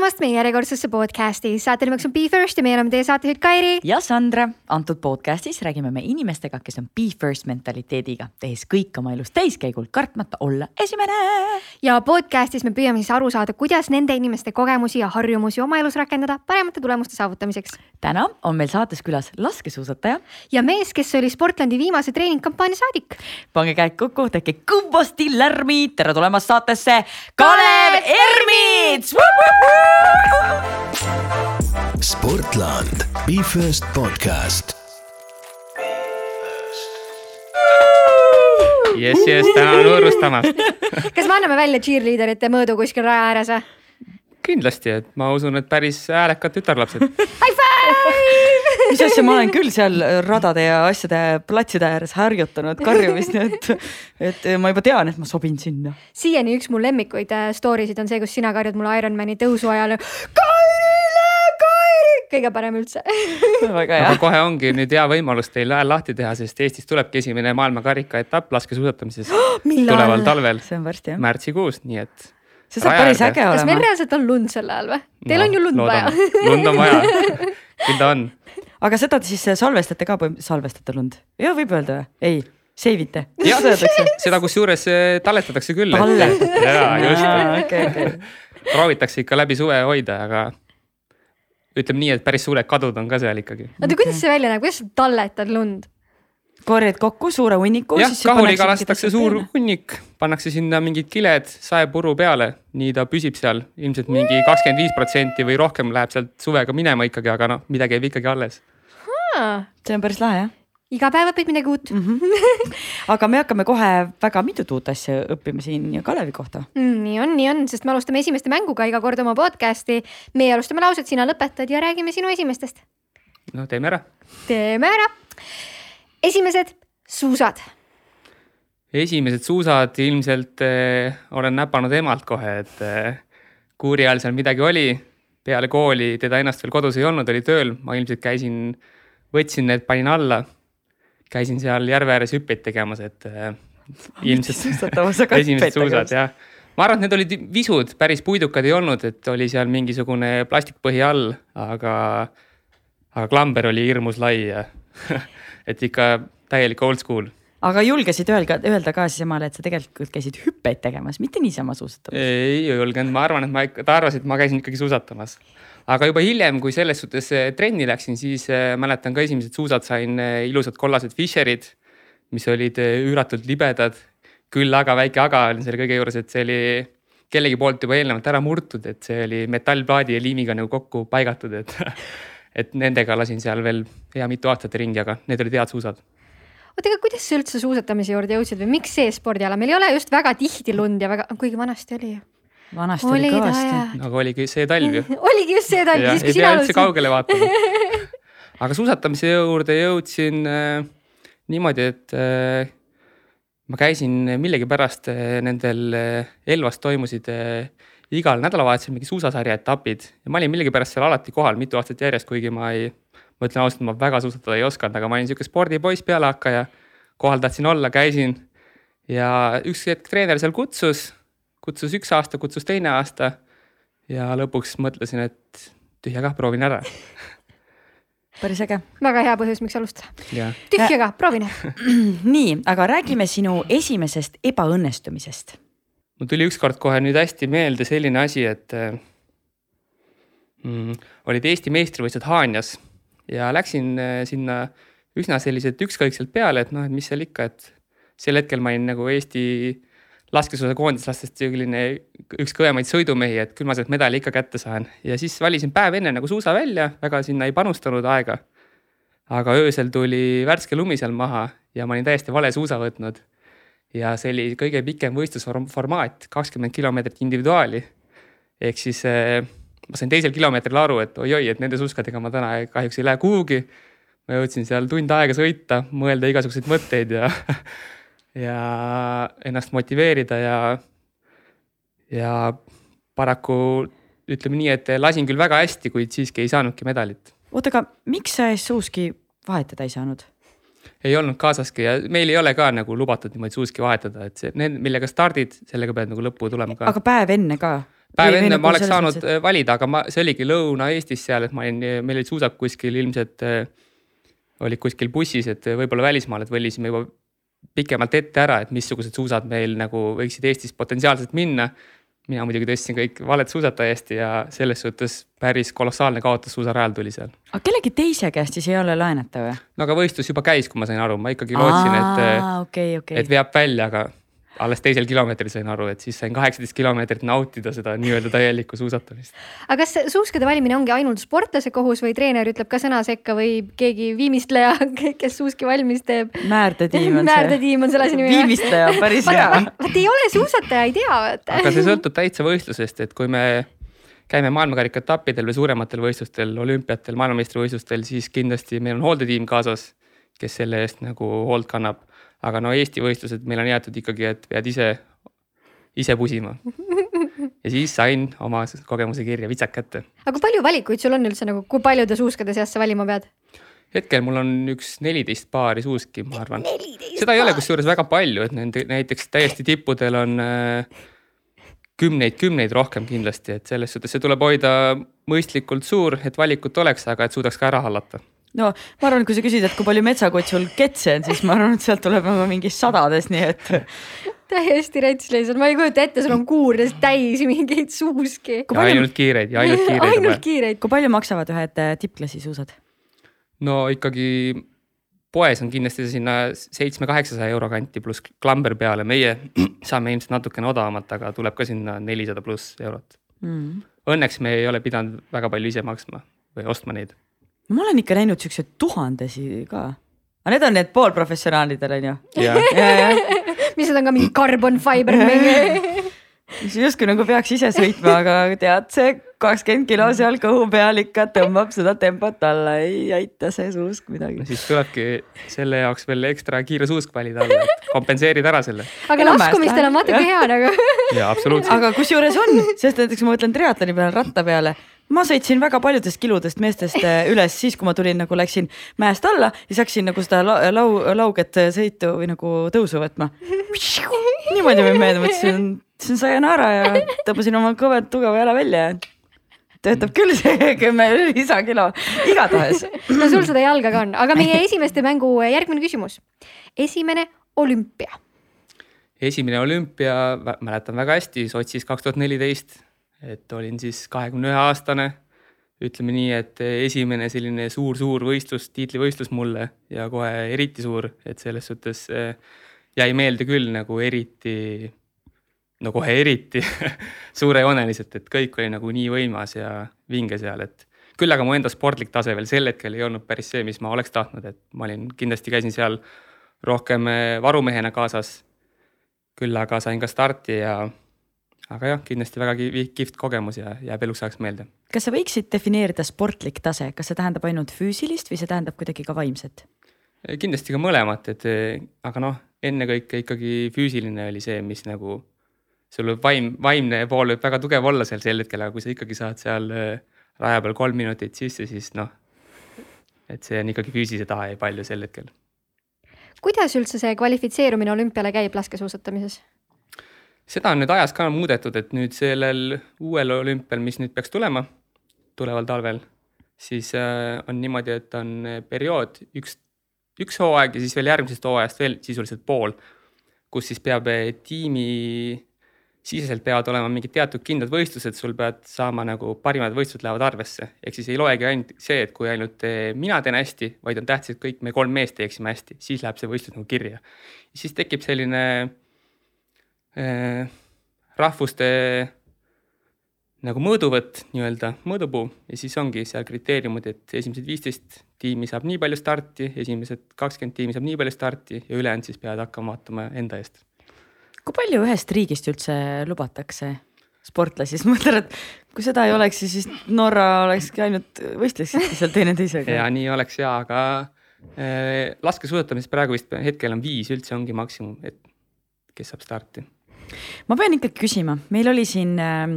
tulemast meie järjekordsesse podcasti, saate nimeks on Be First ja meie oleme teie saatejuht Kairi. ja Sandra, antud podcastis räägime me inimestega, kes on Be First mentaliteediga, tehes kõik oma elus täiskäigul, kartmata olla esimene. ja podcastis me püüame siis aru saada, kuidas nende inimeste kogemusi ja harjumusi oma elus rakendada paremate tulemuste saavutamiseks. täna on meil saates külas laskesuusataja. ja mees, kes oli Sportlandi viimase treeningkampaania saadik. pange käed kokku, tehke kõvasti lärmi, tere tulemast saatesse, Kalev Ermits Sportland, Be First podcast. jess, jess, tänan võõrustamast. kas me anname välja cheerleaderite mõõdu kuskil raja ääres või? kindlasti, et ma usun, et päris häälekad tütarlapsed. High five! Mis asja, ma olen küll seal radade ja asjade platside ääres harjutanud karjumist, nii et, et ma juba tean, et ma sobin sinna. siiani üks mu lemmikuid äh, story sid on see, kus sina karjud mulle Ironmani tõusu ajal. Kairile, Kairi, kõige parem üldse väga hea aga kohe ongi nüüd hea võimalus teil hääl lahti teha, sest Eestis tulebki esimene maailmakarika etapp laskesuusatamises tuleval talvel, see on varsti jah. märtsikuus, nii et. See saab päris äge kas meil olema. reaalselt on lund sel ajal või? Teil No, on ju lund loodame. vaja lund on vaja, küll ta on. aga seda te siis salvestate ka, salvestate lund? jah, võib öelda või? ei, save ite. jah, seda kusjuures eh, talletatakse küll. Jaa, just okei, okei. proovitakse ikka läbi suve hoida, aga ütleme nii, et päris suured kadud on ka seal ikkagi. oota, kuidas see välja näeb, kuidas sa talletad lund? Korjad kokku suure hunniku. jah, kahuliga lastakse suur hunnik, pannakse sinna mingid kiled saepuru peale, nii ta püsib seal ilmselt mingi kakskümmend viis protsenti või rohkem läheb sealt suvega minema ikkagi, aga noh, midagi jääb ikkagi alles. see on päris lahe jah iga päev õpid midagi uut mm. -hmm. aga me hakkame kohe väga mitut uut asja õppima siin Kalevi kohta. mm,. nii on, nii on, sest me alustame esimeste mänguga iga kord oma podcast'i. meie alustame lauset, sina lõpetad ja räägime sinu esimestest. no teeme ära. teeme ära. Esimesed suusad. esimesed suusad ilmselt eh, olen näpanud emalt kohe, et eh, kuuri ajal seal midagi oli. peale kooli teda ennast veel kodus ei olnud, oli tööl, ma ilmselt käisin, võtsin need, panin alla. käisin seal järve ääres hüppeid tegemas, et eh, ilmselt esimesed suusad jah. ma arvan, et need olid visud, päris puidukad ei olnud, et oli seal mingisugune plastikpõhi all, aga, aga klamber oli hirmus lai ja et ikka täielik old school. aga julgesid öelda, öelda ka siis emale, et sa tegelikult käisid hüppeid tegemas, mitte niisama suusatamas? ei julgenud, ma arvan, et ma ikka, ta arvas, et ma käisin ikkagi suusatamas. aga juba hiljem, kui selles suhtes eh, trenni läksin, siis eh, mäletan ka esimesed suusad sain eh, ilusad kollased Fischerid, mis olid üüratult libedad. küll aga väike aga oli selle kõige juures, et see oli kellegi poolt juba eelnevalt ära murtud, et see oli metallplaadi ja liimiga nagu kokku paigatud, et et nendega lasin seal veel hea mitu aastat ringi, aga need olid head suusad. oota, aga kuidas sa üldse suusatamise juurde jõudsid või miks see spordiala, meil ei ole just väga tihti lund ja väga, kuigi vanasti oli ju. vanasti oli, Oli kõvasti aga oligi see talv ju oligi just see talv, siis ei kui sina alustasid. kaugele vaatama. aga suusatamise juurde jõudsin äh, niimoodi, et äh, ma käisin millegipärast äh, nendel äh, Elvas toimusid äh, igal nädalavahetusel mingi suusasarja etapid ja ma olin millegipärast seal alati kohal mitu aastat järjest, kuigi ma ei, ma ütlen ausalt, ma väga suusatada ei osanud, aga ma olin sihuke spordipoiss, pealehakkaja. kohal tahtsin olla, käisin ja üks hetk treener seal kutsus, kutsus üks aasta, kutsus teine aasta ja lõpuks mõtlesin, et tühja kah, proovin ära. päris äge. väga hea põhjus, miks alustada. ja tühja ka, proovin ära. nii, aga räägime sinu esimesest ebaõnnestumisest. Mul tuli ükskord kohe nüüd hästi meelde selline asi, et äh, mm, olid Eesti meistrivõistlused Haanjas ja läksin äh, sinna üsna selliselt ükskõikselt peale, et noh, et mis seal ikka, et sel hetkel ma olin nagu Eesti laskesuusakoondislastest selline üks kõvemaid sõidumehi, et küll ma sealt medali ikka kätte saan ja siis valisin päev enne nagu suusa välja, väga sinna ei panustanud aega. aga öösel tuli värske lumi seal maha ja ma olin täiesti vale suusa võtnud ja see oli kõige pikem võistlusformaat, kakskümmend kilomeetrit individuaali. ehk siis eh, ma sain teisel kilomeetril aru, et oi-oi, et nende suuskadega ma täna kahjuks ei lähe kuhugi. ma jõudsin seal tund aega sõita, mõelda igasuguseid mõtteid ja, ja ennast motiveerida ja, ja paraku ütleme nii, et lasin küll väga hästi, kuid siiski ei saanudki medalit. oota, aga miks sa ees suuski vahetada ei saanud? Ei olnud kaasaski ja meil ei ole ka nagu lubatud niimoodi suuski vahetada, et see, need, millega stardid, sellega pead nagu lõppu tulema ka. aga päev enne ka? päev enne nagu ma oleks saanud mõttes, valida, aga ma, see oligi Lõuna-Eestis seal, et ma olin, meil olid suusad kuskil ilmselt äh, olid kuskil bussis, et võib-olla välismaal, et valisime juba pikemalt ette ära, et missugused suusad meil nagu võiksid Eestis potentsiaalselt minna. Mina muidugi tõstsin kõik valed suusad täiesti ja selles suhtes päris kolossaalne kaotus suusarajal tuli seal. aga kellegi teise käest siis ei ole laenata või? no aga võistlus juba käis, kui ma sain aru, ma ikkagi lootsin, et, okei, okei. et veab välja, aga alles teisel kilomeetril sain aru, et siis sain kaheksateist kilomeetrit nautida seda nii-öelda täielikku suusatamist. aga kas suuskade valimine ongi ainult sportlase kohus või treener ütleb ka sõna sekka või keegi viimistleja, kes suuski valmis teeb? Määrdetiim on see. määrdetiim on selle asi nimi. viimistleja, päris hea. vot ei ole suusataja, ei tea aga see sõltub täitsa võistlusest, et kui me käime maailmakarika etappidel või suurematel võistlustel, olümpiatel, maailmameistrivõistlustel, siis kindlasti meil on hooldetiim kaasas, kes selle eest nagu hoolt kannab. Aga no Eesti võistlused meil on jäetud ikkagi, et pead ise, ise pusima. ja siis sain oma kogemuse kirja vitsak kätte. aga kui palju valikuid sul on üldse nagu, kui paljude suuskade seast sa valima pead? hetkel mul on üks neliteist paari suuski, ma arvan. seda ei ole kusjuures väga palju, et nende näiteks täiesti tippudel on äh, kümneid-kümneid rohkem kindlasti, et selles suhtes see tuleb hoida mõistlikult suur, et valikut oleks, aga et suudaks ka ära hallata. No ma arvan, kui sa küsid, et kui palju metsakotsul ketse on, siis ma arvan, et sealt tuleb nagu mingi sadades, nii et täiesti rets lihtsalt, ma ei kujuta ette, sul on kuurdes täis mingeid suuski. ja ainult kiireid ja ainult kiireid ainult kiireid. kui palju maksavad ühed äh, tippklassi suusad? no ikkagi poes on kindlasti sinna seitsme-kaheksasaja euro kanti pluss klamber peale, meie saame ilmselt natukene odavamalt, aga tuleb ka sinna nelisada pluss eurot Mm. õnneks me ei ole pidanud väga palju ise maksma või ostma neid. Ma olen ikka näinud siukseid tuhandesi ka. aga need on need poolprofessionaalidel on ju? ja ja, ja mis need on ka mingi carbon fiber mingi mis justkui nagu peaks ise sõitma, aga tead, see kakskümmend kilo seal kõhu peal ikka tõmbab seda tempot alla, ei aita see suusk no midagi. siis tulebki selle jaoks veel ekstra kiire suusk valida alla, et kompenseerid ära selle. aga laskumistel on vaata kui hea nagu ja absoluutselt. aga kusjuures on, sest näiteks ma mõtlen triatloni peale, ratta peale ma sõitsin väga paljudest kiludest meestest äh, üles siis, kui ma tulin nagu läksin mäest alla, siis hakkasin nagu seda lau, lau, lauget sõitu või nagu tõusu võtma. niimoodi võin meelde, mõtlesin, ütlesin sayonara ja tõmbasin oma kõva tugeva jala välja ja töötab küll see kümme lisakilo, igatahes. no sul seda jalga ka on, aga meie esimeste mängu järgmine küsimus. esimene olümpia. esimene olümpia, mäletan väga hästi, Sotšis kaks tuhat neliteist, et olin siis kahekümne ühe aastane. ütleme nii, et esimene selline suur-suur võistlus, tiitlivõistlus mulle ja kohe eriti suur, et selles suhtes eh, jäi meelde küll nagu eriti, no kohe eriti suurejooneliselt, et kõik oli nagu nii võimas ja vinge seal, et küll aga mu enda sportlik tase veel sel hetkel ei olnud päris see, mis ma oleks tahtnud, et ma olin, kindlasti käisin seal rohkem eh, varumehena kaasas. küll aga sain ka starti ja, aga jah, kindlasti väga ki- kihvt kogemus ja jääb eluks ajaks meelde. kas sa võiksid defineerida sportlik tase, kas see tähendab ainult füüsilist või see tähendab kuidagi ka vaimset? kindlasti ka mõlemat, et aga noh, ennekõike ikkagi füüsiline oli see, mis nagu sul võib vaim, vaimne pool võib väga tugev olla seal sel hetkel, aga kui sa ikkagi saad seal eh, raja peal kolm minutit sisse, siis noh, et see on ikkagi füüsilise taha jäi palju sel hetkel. kuidas üldse see kvalifitseerumine olümpiale käib laskesuusatamises? Seda on nüüd ajas ka muudetud, et nüüd sellel uuel olümpial, mis nüüd peaks tulema, tuleval talvel, siis äh, on niimoodi, et on äh, periood üks, üks hooaeg ja siis veel järgmisest hooajast veel sisuliselt pool, kus siis peab äh, tiimi siseselt peavad olema mingid teatud kindlad võistlused, sul pead saama nagu parimad võistlused lähevad arvesse, ehk siis ei loegi ainult see, et kui ainult mina teen hästi, vaid on tähtis, et kõik me kolm meest teeksime hästi, siis läheb see võistlus nagu kirja. siis tekib selline äh, rahvuste nagu mõõduvõtt nii-öelda, mõõdupuu ja siis ongi seal kriteeriumid, et esimesed viisteist tiimi saab nii palju starti, esimesed kakskümmend tiimi saab nii palju starti ja ülejäänud siis peavad hakkama vaatama enda eest kui palju ühest riigist üldse lubatakse sportlasi, siis ma mõtlen, et kui seda ei oleks, siis Norra olekski ainult võistleksidki seal teineteisega. ja nii oleks ja, aga äh, laskesuusatamises praegu vist hetkel on viis üldse ongi maksimum, et kes saab starti. Ma pean ikkagi küsima, meil oli siin äh,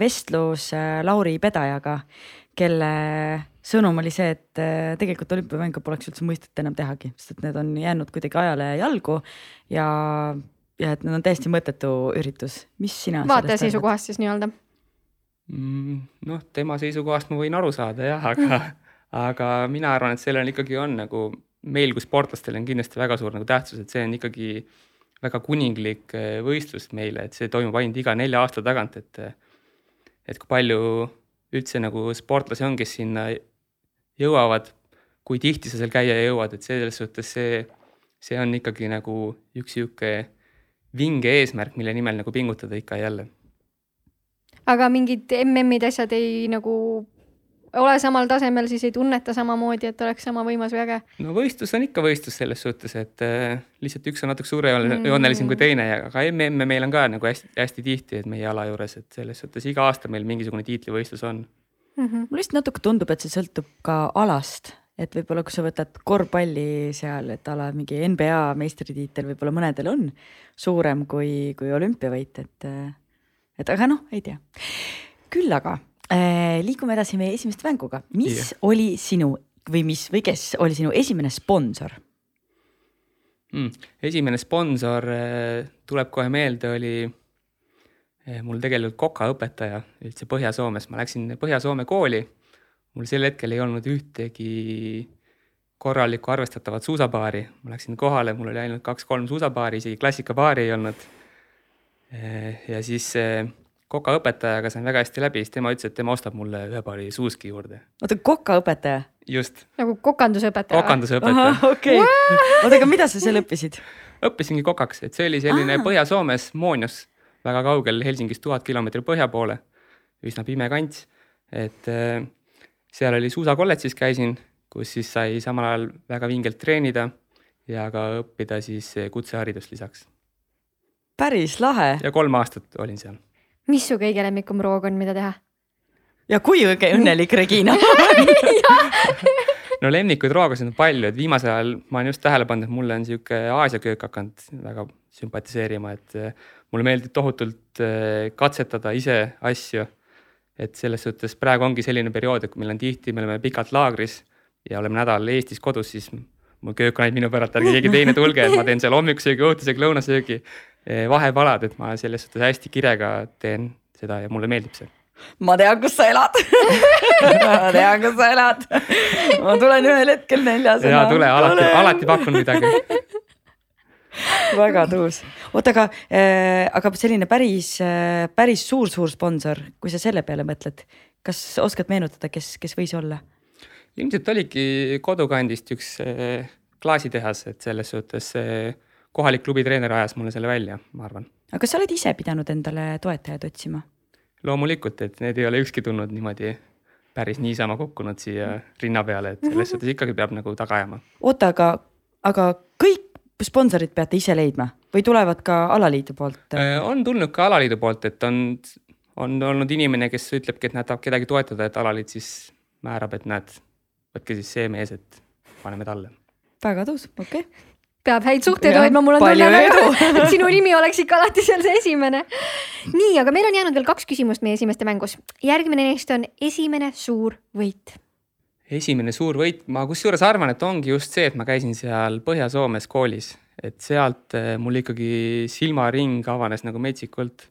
vestlus äh, Lauri Pedajaga, kelle sõnum oli see, et äh, tegelikult olümpiamänge poleks üldse mõistet enam tehagi, sest et need on jäänud kuidagi ajale jalgu ja ja et need on täiesti mõttetu üritus, mis sina? vaataja seisukohast siis nii-öelda mm,? noh, tema seisukohast ma võin aru saada jah, aga aga mina arvan, et sellel ikkagi on nagu meil kui sportlastel on kindlasti väga suur nagu tähtsus, et see on ikkagi väga kuninglik eh, võistlus meile, et see toimub ainult iga nelja aasta tagant, et et kui palju üldse nagu sportlasi on, kes sinna jõuavad, kui tihti sa seal käia jõuad, et selles suhtes see, see on ikkagi nagu üks sihuke vinge eesmärk, mille nimel nagu pingutada ikka ja jälle. aga mingid MM-id, asjad ei nagu ole samal tasemel, siis ei tunneta samamoodi, et oleks sama võimas või äge? no võistlus on ikka võistlus selles suhtes, et äh, lihtsalt üks on natuke suurejoonelisem mm. kui teine, aga MM-e meil on ka nagu hästi, hästi tihti, et meie ala juures, et selles suhtes iga aasta meil mingisugune tiitlivõistlus on mm. -hmm. mulle lihtsalt natuke tundub, et see sõltub ka alast, et võib-olla kui sa võtad korvpalli seal, et ala mingi NBA meistritiitel võib-olla mõnedel on suurem kui, kui olümpiavõit, et, et aga noh, ei tea. küll aga Äh, liigume edasi meie esimeste mänguga, mis yeah. oli sinu või mis või kes oli sinu esimene sponsor mm,? esimene sponsor äh, tuleb kohe meelde, oli äh, mul tegelikult kokaõpetaja üldse Põhja-Soomes, ma läksin Põhja-Soome kooli. mul sel hetkel ei olnud ühtegi korralikku arvestatavat suusapaari, ma läksin kohale, mul oli ainult kaks-kolm suusapaari, isegi klassikapaari ei olnud. ja siis kokaõpetajaga sain väga hästi läbi, siis tema ütles, et tema ostab mulle ühe paari suuski juurde. oota, kokaõpetaja? just. nagu kokandusõpetaja? kokandusõpetaja. okei, oota, aga mida sa seal õppisid? õppisingi kokaks, et see oli selline Põhja-Soomes Moonios, väga kaugel Helsingist tuhat kilomeetrit põhja poole, üsna pime kants. et äh, seal oli suusakolledžis käisin, kus siis sai samal ajal väga vingelt treenida ja ka õppida siis kutseharidust lisaks. päris lahe. ja kolm aastat olin seal mis su kõige lemmikum roog on, mida teha? ja kui õnnelik Regina no lemmikuid roogasid on palju, et viimasel ajal ma olen just tähele pannud, et mulle on sihuke Aasia köök hakanud väga sümpatiseerima, et eh, mulle meeldib tohutult eh, katsetada ise asju. et selles suhtes praegu ongi selline periood, et kui meil on tihti, me oleme pikalt laagris ja oleme nädal Eestis kodus, siis mu köök on ainult minu päralt, ärge keegi teine tulge, et ma teen seal hommikusöögi, õhtusöögi, lõunasöögi vahepalad, et ma selles suhtes hästi kirega teen seda ja mulle meeldib see ma tean, kus sa elad ma tean, kus sa elad. ma tulen ühel hetkel neljasena. ja tule, alati, alati pakun midagi väga tuus, oota, aga äh,, aga selline päris äh,, päris suur-suur sponsor, kui sa selle peale mõtled, kas oskad meenutada, kes, kes võis olla? ilmselt oligi kodukandist üks äh, klaasitehas, et selles suhtes äh, kohalik klubitreener ajas mulle selle välja, ma arvan. aga kas sa oled ise pidanud endale toetajaid otsima? loomulikult, et need ei ole ükski tulnud niimoodi päris niisama kukkunud siia rinna peale, et selles suhtes ikkagi peab nagu taga ajama. oota, aga, aga kõik sponsorid peate ise leidma või tulevad ka alaliidu poolt? Äh, on tulnud ka alaliidu poolt, et on, on olnud inimene, kes ütlebki, et näed, tahab kedagi toetada, et alaliit siis määrab, et näed, võtke siis see mees, et paneme talle. väga tõus, okei okay peab häid suhteid hoidma, mul on tunne väga, et sinu nimi oleks ikka alati seal see esimene. nii, aga meil on jäänud veel kaks küsimust meie esimeste mängus. järgmine neist on esimene suur võit. esimene suur võit, ma kusjuures arvan, et ongi just see, et ma käisin seal Põhja-Soomes koolis, et sealt eh, mul ikkagi silmaring avanes nagu metsikult.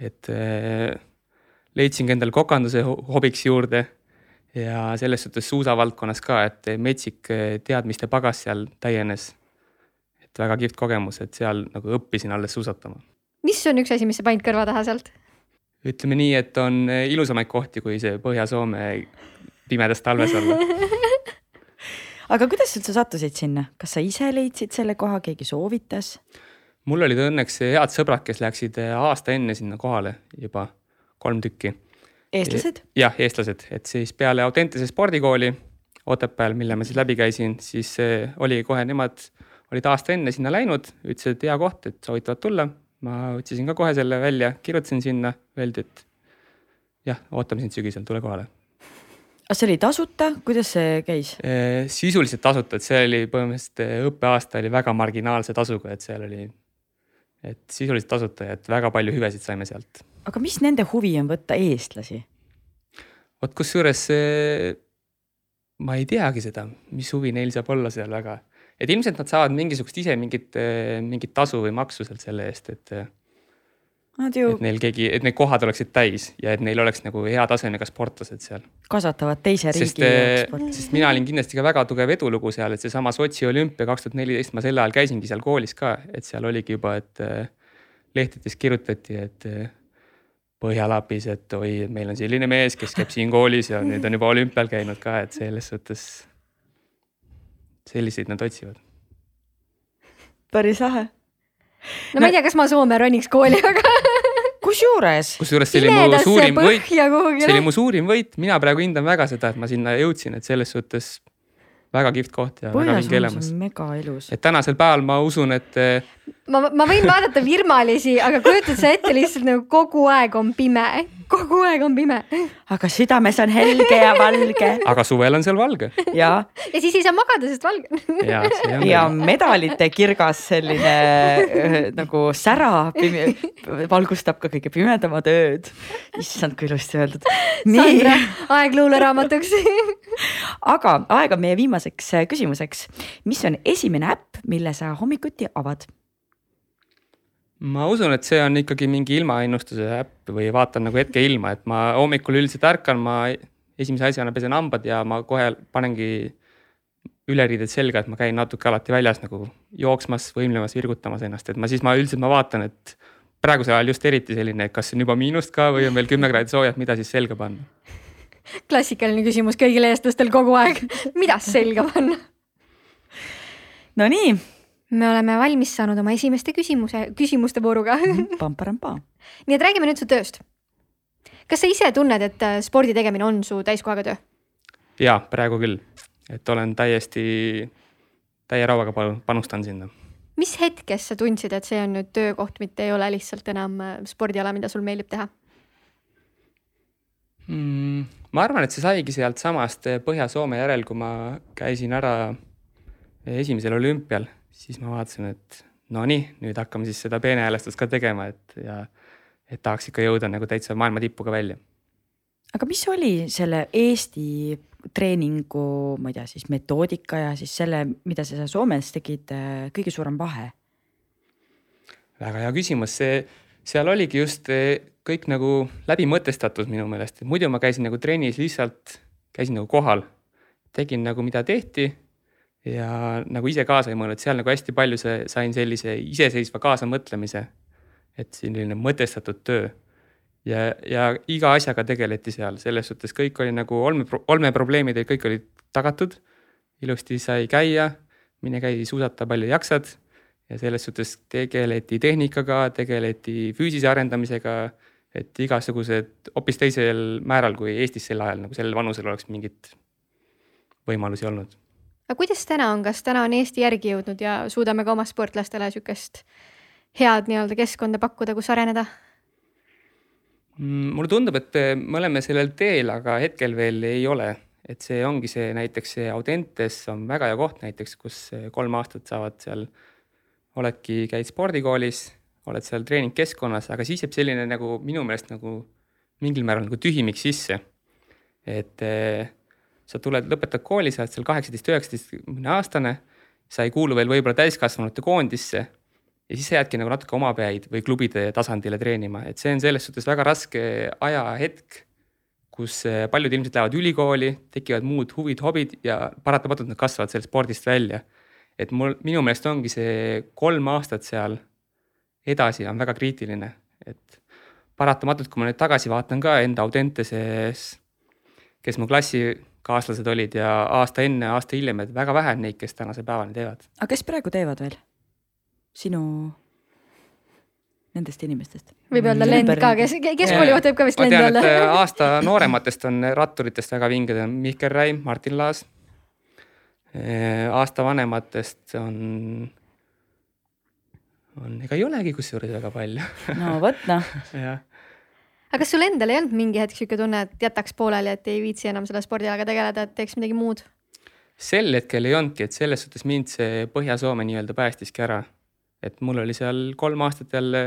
et eh, leidsingi endale kokanduse hobiks juurde ja selles suhtes suusavaldkonnas ka, et metsik eh, teadmiste pagas seal täienes et väga kihvt kogemus, et seal nagu õppisin alles suusatama. mis on üks asi, mis sa panid kõrva taha sealt? ütleme nii, et on eh, ilusamaid kohti, kui see Põhja-Soome pimedas talves olla aga kuidas sa üldse sattusid sinna, kas sa ise leidsid selle koha, keegi soovitas? mul olid õnneks head sõbrad, kes läksid eh, aasta enne sinna kohale juba, kolm tükki. eestlased? jah, eestlased, et siis peale Autentese spordikooli Otepääl, mille ma siis läbi käisin, siis eh, oli kohe nemad olid aasta enne sinna läinud, ütlesid, et hea koht, et soovitavad tulla. ma otsisin ka kohe selle välja, kirjutasin sinna, öeldi, et jah, ootame sind sügisel, tule kohale. kas see oli tasuta, kuidas see käis? sisuliselt tasuta, et see oli põhimõtteliselt õppeaasta oli väga marginaalse tasuga, et seal oli, et sisuliselt tasuta ja et väga palju hüvesid saime sealt. aga mis nende huvi on võtta eestlasi? vot kusjuures ma ei teagi seda, mis huvi neil saab olla seal väga et ilmselt nad saavad mingisugust ise mingit, mingit tasu või maksu sealt selle eest, et Nad ju et neil keegi, et need kohad oleksid täis ja et neil oleks nagu hea tasemega sportlased seal. kasvatavad teise sest, riigi eh, sporti. sest mina olin kindlasti ka väga tugev edulugu seal, et seesama Sotši olümpia kaks tuhat neliteist, ma sel ajal käisingi seal koolis ka, et seal oligi juba, et eh, lehtedes kirjutati, et eh, Põhjalapis, et oi, meil on selline mees, kes käib siin koolis ja nüüd on juba olümpial käinud ka, et selles suhtes. Selliseid nad otsivad. päris lahe. no ma ei tea, kas ma Soome roniks kooli, aga kusjuures kusjuures see oli mu suurim võit, see oli mu suurim võit, mina praegu hindan väga seda, et ma sinna jõudsin, et selles suhtes väga kihvt koht ja väga vinge elamus. mega ilus. et tänasel päeval ma usun, et eh, ma, ma võin vaadata virmalisi, aga kujutad sa ette lihtsalt nagu kogu aeg on pime, kogu aeg on pime aga südames on helge ja valge aga suvel on seal valge ja, ja siis ei saa magada, sest valge ja on ja õige. medalite kirgas selline äh, nagu sära pime, valgustab ka kõige pimedamad ööd. issand, kui ilusti öeldud. Sandra aeg luuleraamatuks aga aeg on meie viimaseks äh, küsimuseks. mis on esimene äpp, mille sa hommikuti avad? ma usun, et see on ikkagi mingi ilmaennustuse äpp või vaatan nagu hetkeilma, et ma hommikul üldiselt ärkan, ma esimese asjana pesen hambad ja ma kohe panengi üleriided selga, et ma käin natuke alati väljas nagu jooksmas, võimlemas, virgutamas ennast, et ma siis ma üldiselt ma vaatan, et praegusel ajal just eriti selline, kas on juba miinust ka või on veel kümme kraadi soojad, mida siis selga panna. Klassikaline küsimus kõigil eestlastel kogu aeg, mida selga panna? Nonii, me oleme valmis saanud oma esimeste küsimuse, küsimuste vooruga pamparampa. nii et räägime nüüd su tööst. kas sa ise tunned, et äh, spordi tegemine on su täiskohaga töö? ja praegu küll, et olen täiesti, täie rauaga panu- panustan sinna mis hetkest sa tundsid, et see on nüüd töökoht, mitte ei ole lihtsalt enam äh, spordiala, mida sul meeldib teha? mm,? Ma arvan, et see saigi sealtsamast Põhja-Soome järel, kui ma käisin ära esimesel olümpial, siis ma vaatasin, et no nii, nüüd hakkame siis seda peenehäälestust ka tegema, et ja et tahaks ikka jõuda nagu täitsa maailma tippu ka välja. aga mis oli selle Eesti treeningu, ma ei tea, siis metoodika ja siis selle, mida sa seal Soomes tegid, kõige suurem vahe? väga hea küsimus, see, seal oligi just eh, kõik nagu läbi mõtestatud minu meelest, et muidu ma käisin nagu trennis lihtsalt, käisin nagu kohal, tegin nagu mida tehti ja nagu ise kaasa ei mõelnud, seal nagu hästi palju see, sain sellise iseseisva kaasamõtlemise. et selline mõtestatud töö ja, ja iga asjaga tegeleti seal, selles suhtes kõik oli nagu olme, olmeprobleemid olid, kõik olid tagatud. ilusti sai käia, mine käi suusata, palju jaksad ja selles suhtes tegeleti tehnikaga, tegeleti füüsise arendamisega. Et igasugused hoopis teisel määral kui Eestis sel ajal nagu sellel vanusel oleks mingit võimalusi olnud. Aga kuidas täna on, kas täna on Eesti järgi jõudnud ja suudame ka oma sportlastele sihukest head nii-öelda keskkonda pakkuda, kus areneda? Mm, mulle tundub, et me oleme sellel teel, aga hetkel veel ei ole, et see ongi see näiteks see Audentes on väga hea koht näiteks, kus kolm aastat saavad seal, oledki, käid spordikoolis, oled seal treeningkeskkonnas, aga siis jääb selline nagu minu meelest nagu mingil määral nagu tühimik sisse. et eh, sa tuled, lõpetad kooli, sa oled seal kaheksateist, üheksateistkümne aastane, sa ei kuulu veel võib-olla täiskasvanute koondisse ja siis sa jäädki nagu natuke omapäid või klubide tasandile treenima, et see on selles suhtes väga raske ajahetk, kus eh, paljud ilmselt lähevad ülikooli, tekivad muud huvid, hobid ja paratamatult nad kasvavad sellest spordist välja. et mul, minu meelest ongi see kolm aastat seal edasi on väga kriitiline, et paratamatult, kui ma nüüd tagasi vaatan ka enda Audenteses, kes mu klassikaaslased olid ja aasta enne, aasta hiljem, et väga vähe on neid, kes tänase päevani teevad. aga kes praegu teevad veel? sinu, nendest inimestest? võib öelda lend ka, kes, keskkooli juht võib ka vist ma lendi olla. äh, aasta noorematest on ratturitest väga vinged, on Mihkel Räim, Martin Laas. aasta vanematest on, on, ega ei olegi kusjuures väga palju no vot noh, aga kas sul endal ei olnud mingi hetk sihuke tunne, et jätaks pooleli, et ei viitsi enam selle spordialaga tegeleda, et teeks midagi muud? sel hetkel ei olnudki, et selles suhtes mind see Põhja-Soome nii-öelda päästiski ära. et mul oli seal kolm aastat jälle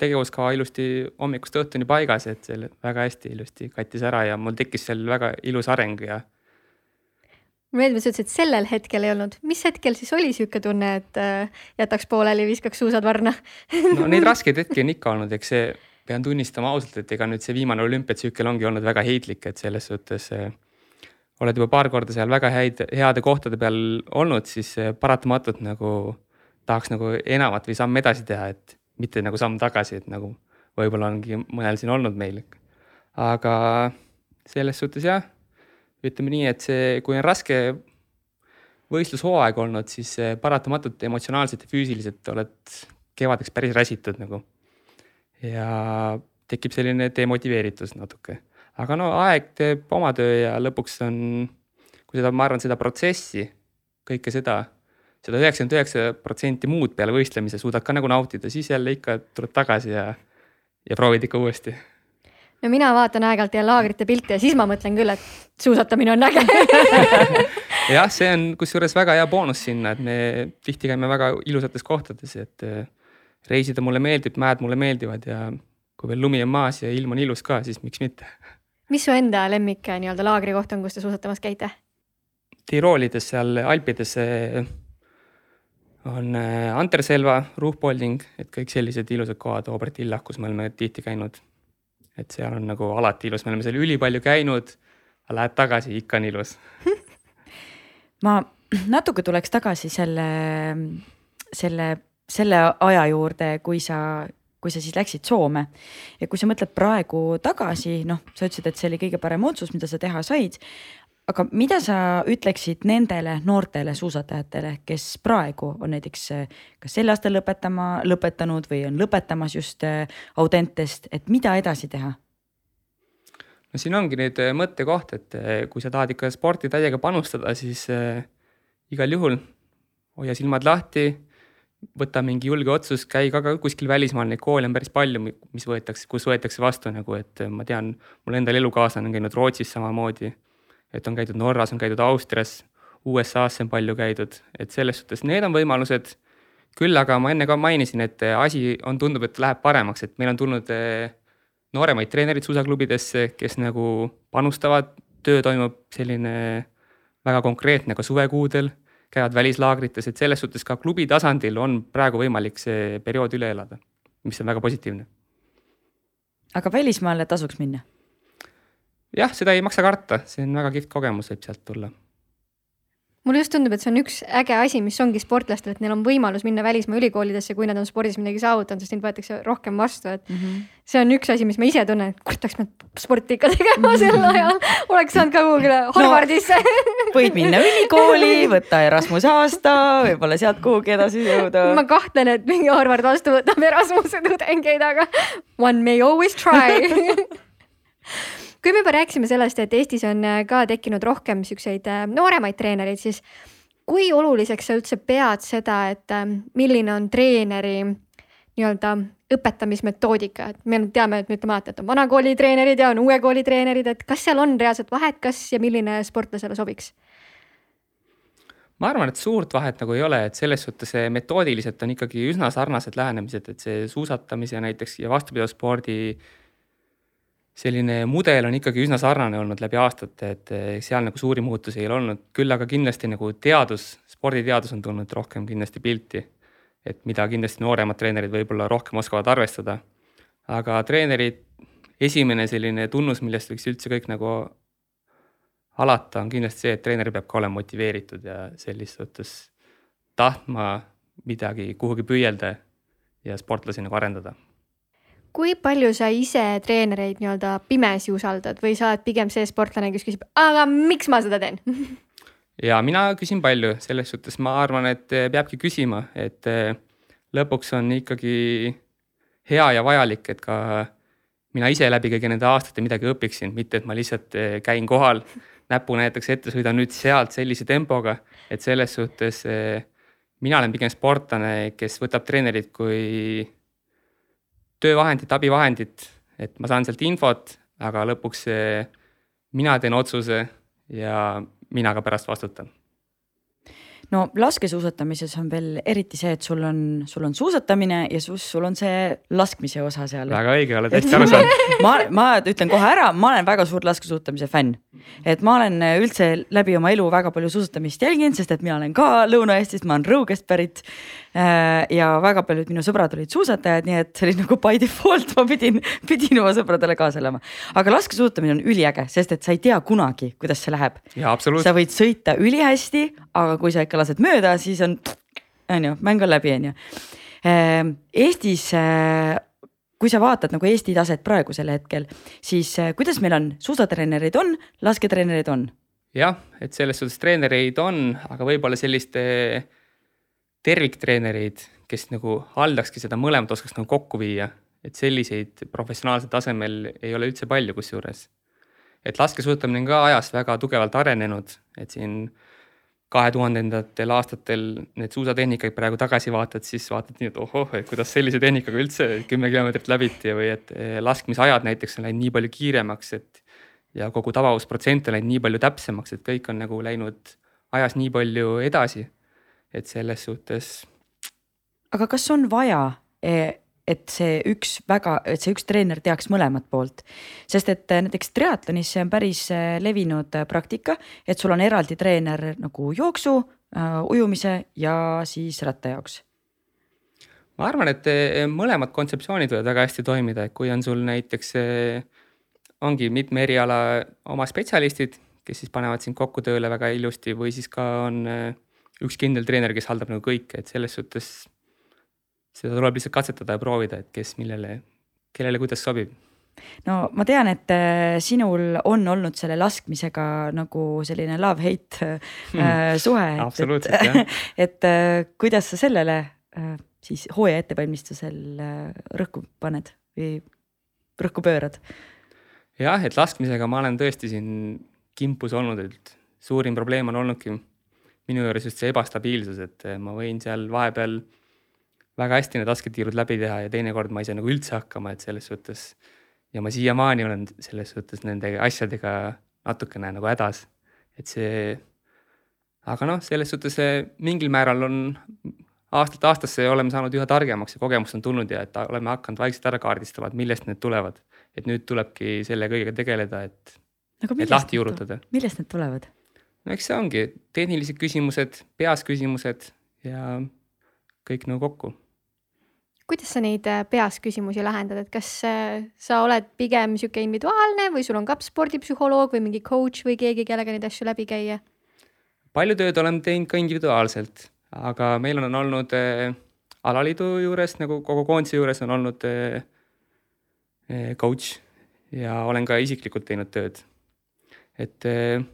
tegevuskava ilusti hommikust õhtuni paigas, et selle väga hästi ilusti kattis ära ja mul tekkis seal väga ilus areng ja meeldib, sa ütlesid, et sellel hetkel ei olnud, mis hetkel siis oli sihuke tunne, et äh, jätaks pooleli, viskaks suusad varna no neid raskeid hetki on ikka olnud, eks see, pean tunnistama ausalt, et ega nüüd see viimane olümpiatsükkel ongi olnud väga heitlik, et selles suhtes äh, oled juba paar korda seal väga häid, heade kohtade peal olnud, siis äh, paratamatult nagu tahaks nagu enamat või samm edasi teha, et mitte nagu samm tagasi, et nagu võib-olla ongi mõnel siin olnud meil. aga selles suhtes jah ütleme nii, et see, kui on raske võistlushooaeg olnud, siis paratamatult emotsionaalselt ja füüsiliselt oled kevadeks päris räsitud nagu. ja tekib selline demotiveeritus natuke, aga no aeg teeb oma töö ja lõpuks on, kui seda, ma arvan, seda protsessi, kõike seda, seda üheksakümmend üheksa protsenti muud peale võistlemise suudad ka nagu nautida, siis jälle ikka tuled tagasi ja, ja proovid ikka uuesti no mina vaatan aeg-ajalt teie laagrite pilte ja siis ma mõtlen küll, et suusatamine on äge jah, see on kusjuures väga hea boonus sinna, et me tihti käime väga ilusates kohtades, et äh, reisida mulle meeldib, mäed mulle meeldivad ja kui veel lumi on maas ja ilm on ilus ka, siis miks mitte. mis su enda lemmik äh, nii-öelda laagrikoht on, kus te suusatamas käite? Tiroolides seal Alpides äh, on Anterselva, Ruhpolding, et kõik sellised ilusad kohad, Aubert Illach, kus me oleme tihti käinud et seal on nagu alati ilus, me oleme seal ülipalju käinud, lähed tagasi, ikka on ilus. Ma natuke tuleks tagasi selle, selle, selle aja juurde, kui sa, kui sa siis läksid Soome. Ja kui sa mõtled praegu tagasi, noh, sa ütlesid, et see oli kõige parem otsus, mida sa teha said aga mida sa ütleksid nendele noortele suusatajatele, kes praegu on näiteks kas sel aastal lõpetama, lõpetanud või on lõpetamas just äh, Audentest, et mida edasi teha? no siin ongi nüüd äh, mõttekoht, et kui sa tahad ikka sporti täiega panustada, siis igal juhul hoia silmad lahti, võta mingi julge otsus, käi ka, ka kuskil välismaal, neid koole on päris palju, mis võetakse, kus võetakse vastu nagu, et ma tean, mul endal elukaaslane on käinud Rootsis samamoodi et on käidud Norras, on käidud Austrias, USA-sse on palju käidud, et selles suhtes need on võimalused. küll aga ma enne ka mainisin, et asi on, tundub, et läheb paremaks, et meil on tulnud eh, nooremaid treenereid suusaklubidesse, kes nagu panustavad, töö toimub selline väga konkreetne ka suvekuudel, käivad välislaagrites, et selles suhtes ka klubi tasandil on praegu võimalik see periood üle elada, mis on väga positiivne. aga välismaale tasuks minna jah, seda ei maksa karta, see on väga kihvt kogemus, võib sealt tulla mulle just tundub, et see on üks äge asi, mis ongi sportlastel, et neil on võimalus minna välismaa ülikoolidesse, kui nad on spordis midagi saavutanud, sest neid võetakse rohkem vastu, et mm -hmm. see on üks asi, mis ma ise tunnen, et kurat, oleks pidanud sporti ikka tegema mhm. sel ajal, oleks saanud ka kuhugile Harvardisse no, võid minna ülikooli, võtta Erasmuse aasta, võib-olla sealt kuhugi edasi jõuda. ma kahtlen, et mingi Harvard vastu võtab Erasmuse tudengeid, aga one may always try kui me juba rääkisime sellest, et Eestis on äh, ka tekkinud rohkem siukseid äh, nooremaid treenereid, siis kui oluliseks sa üldse pead seda, et ähm, milline on treeneri nii-öelda õpetamismetoodika, et me teame, et me ütleme alati, et on vana kooli treenerid ja on uue kooli treenerid, et kas seal on reaalset vahet, kas ja milline sportlasele sobiks? ma arvan, et suurt vahet nagu ei ole, et selles suhtes metoodiliselt on ikkagi üsna sarnased lähenemised, et see suusatamise näiteks ja vastupidavusspordi äh, selline mudel on ikkagi üsna sarnane olnud läbi aastate, et eh, seal nagu suuri muutusi ei ole olnud, küll aga kindlasti nagu teadus, sporditeadus on tulnud rohkem kindlasti pilti. et mida kindlasti nooremad treenerid võib-olla rohkem oskavad arvestada. aga treenerid, esimene selline tunnus, millest võiks üldse kõik nagu alata, on kindlasti see, et treener peab ka olema motiveeritud ja selles suhtes tahtma midagi kuhugi püüelda ja sportlasi nagu arendada kui palju sa ise treenereid nii-öelda pimesi usaldad või sa oled pigem see sportlane, kes küsib, aga miks ma seda teen? Ja mina küsin palju, selles suhtes ma arvan, et eh, peabki küsima, et eh, lõpuks on ikkagi hea ja vajalik, et ka mina ise läbi kõigi nende aastate midagi õpiksin, mitte et ma lihtsalt eh, käin kohal, näpu näiteks ette, sõidan nüüd sealt sellise tempoga, et selles suhtes mina olen pigem sportlane, kes võtab treenerit kui töövahendit, abivahendit, et ma saan sealt infot, aga lõpuks mina teen otsuse ja mina ka pärast vastutan. no laskesuusatamises on veel eriti see, et sul on, sul on suusatamine ja sus, sul on see laskmise osa seal. väga õige, oled hästi aru saanud. ma, ma ütlen kohe ära, ma olen väga suur laskesuusatamise fänn. et ma olen üldse läbi oma elu väga palju suusatamist jälginud, sest et mina olen ka Lõuna-Eestist, ma olen Rõugest pärit. Äh, ja väga paljud minu sõbrad olid suusatajad, nii et see oli nagu by default, ma pidin, pidin oma sõpradele kaasa elama. aga laskesuusatamine on üliäge, sest et sa ei tea kunagi, kuidas see läheb. sa võid sõita ülihästi, aga kui sa ikka lased mööda, siis on, on ju, mäng on läbi, on ju. Ehm, Eestis äh, kui sa vaatad nagu Eesti taset praegusel hetkel, siis äh, kuidas meil on, suusatreenereid on, lasketreenereid on? jah, et selles suhtes treenereid on, aga võib-olla selliste terviktreenereid, kes nagu haldakski seda mõlemat, oskaks nagu kokku viia, et selliseid professionaalsel tasemel ei ole üldse palju kusjuures. et laskesuusatamine on ka ajas väga tugevalt arenenud, et siin kahe tuhandendatel aastatel need suusatehnikad praegu tagasi vaatad, siis vaatad nii, et ohoh, et kuidas sellise tehnikaga üldse kümme kilomeetrit läbiti või et eh, laskmisajad näiteks on läinud nii palju kiiremaks, et ja kogu tabavusprotsent on läinud nii palju täpsemaks, et kõik on nagu läinud ajas nii palju edasi. Et selles suhtes. aga kas on vaja eh, et see üks väga, et see üks treener teaks mõlemat poolt. sest et äh, näiteks triatlonis see on päris äh, levinud praktika, et sul on eraldi treener nagu jooksu, ujumise ja siis ratta jaoks. ma arvan, et mõlemad kontseptsioonid võivad väga hästi toimida, et kui on sul näiteks, ongi mitme eriala oma spetsialistid, kes siis panevad sind kokku tööle väga ilusti või siis ka on üks kindel treener, kes haldab nagu kõike, et selles suhtes seda tuleb lihtsalt katsetada ja proovida, et kes millele, kellele kuidas sobib no ma tean, et äh, sinul on olnud selle laskmisega nagu selline love-hate. Äh, suhe. absoluutselt et, jah. et äh, kuidas sa sellele siis hooaja ettevalmistusel rõhku paned või rõhku pöörad? jah, et laskmisega ma olen tõesti siin kimpus olnud, et suurim probleem on olnudki minu juures just see ebastabiilsus, et ma võin seal vahepeal väga hästi need lasketiirud läbi teha ja teinekord ma ei saa nagu üldse hakkama, et selles suhtes. ja ma siiamaani olen selles suhtes nende asjadega natukene nagu hädas, et see. aga noh, selles suhtes mingil määral on aastast aastasse oleme saanud üha targemaks ja kogemust on tulnud ja et oleme hakanud vaikselt ära kaardistama, et millest need tulevad. et nüüd tulebki selle kõigega tegeleda, et, et lahti juurutada. millest need tulevad? No eks see ongi tehnilised küsimused, peas küsimused ja kõik nagu kokku kuidas sa neid äh, peas küsimusi lahendad, et kas äh, sa oled pigem sihuke individuaalne või sul on ka spordipsühholoog või mingi coach või keegi, kellega neid asju läbi käia? palju tööd olen teinud ka individuaalselt, aga meil on olnud äh, alaliidu juures nagu kogu koondise juures on olnud äh, äh coach ja olen ka isiklikult teinud tööd. et äh,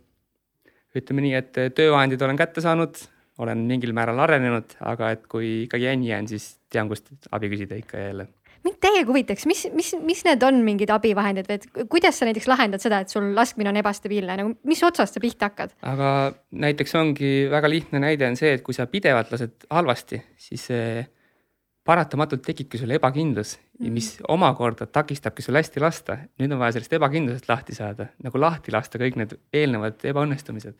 ütleme nii, et töövahendid olen kätte saanud, olen mingil määral arenenud, aga et kui ikkagi jänni jään, siis tean, kust abi küsida ikka ja jälle mind täiega huvitaks, mis, mis, mis need on mingid abivahendid või et kuidas sa näiteks lahendad seda, et sul laskmine on ebastabiilne, nagu mis otsast sa pihta hakkad? aga näiteks ongi väga lihtne näide on see, et kui sa pidevalt lased halvasti, siis paratamatult tekibki sul ebakindlus mm, -hmm. mis omakorda takistabki sul hästi lasta. nüüd on vaja sellest ebakindlusest lahti saada, nagu lahti lasta kõik need eelnevad ebaõnnestumised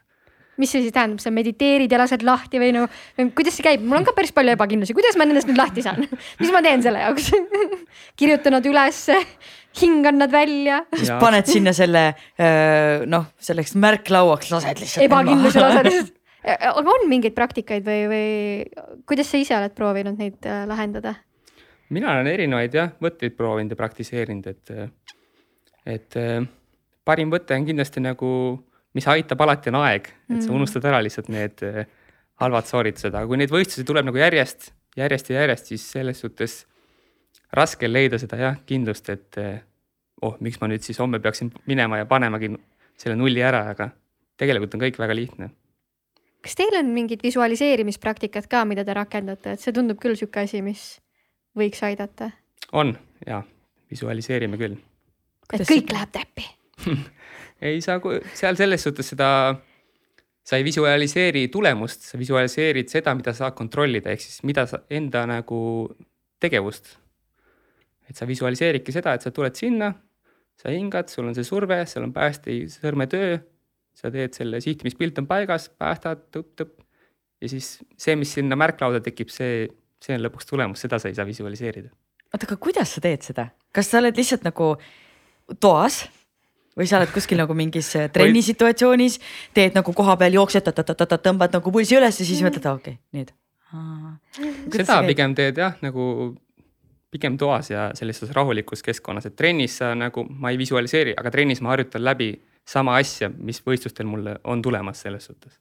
mis see siis tähendab, sa mediteerid ja lased lahti või no kuidas see käib, mul on ka päris palju ebakindlusi, kuidas ma nendest nüüd lahti saan mis ma teen selle jaoks kirjutan nad ülesse, hingan nad välja. siis paned sinna selle noh, selleks märklauaks lased lihtsalt. ebakindluse lased lihtsalt aga on mingeid praktikaid või, või kuidas sa ise oled proovinud neid äh, lahendada? mina olen erinevaid jah, võtteid proovinud ja praktiseerinud, et, et parim võte on kindlasti nagu mis aitab alati, on aeg, et sa mm. unustad ära lihtsalt need halvad sooritused, aga kui neid võistlusi tuleb nagu järjest, järjest ja järjest, siis selles suhtes raske leida seda jah, kindlust, et oh, miks ma nüüd siis homme peaksin minema ja panemagi selle nulli ära, aga tegelikult on kõik väga lihtne. Kas teil on mingid visualiseerimispraktikad ka, mida te rakendate, et see tundub küll sihuke asi, mis võiks aidata? on ja visualiseerime küll. et kõik läheb täppi ei saa, seal selles suhtes seda, sa ei visualiseeri tulemust, sa visualiseerid seda, mida sa saad kontrollida, ehk siis mida sa enda nagu tegevust. et sa visualiseeridki seda, et sa tuled sinna, sa hingad, sul on see surve, seal on päästi sõrmetöö, sa teed selle sihtimispilt on paigas, päästad tõpp-tõpp ja siis see, mis sinna märklauda tekib, see, see on lõpuks tulemus, seda sa ei saa visualiseerida. oota, aga kuidas sa teed seda, kas sa oled lihtsalt nagu toas või sa oled kuskil nagu mingis äh, trennisituatsioonis, teed nagu koha peal jooksed, tõmbad nagu pulsi üles ja siis mõtled, okei okay,, nüüd. seda pigem teed jah, nagu pigem toas ja sellises rahulikus keskkonnas, et trennis sa nagu, ma ei visualiseeri, aga trennis ma harjutan läbi sama asja, mis võistlustel mulle on tulemas selles suhtes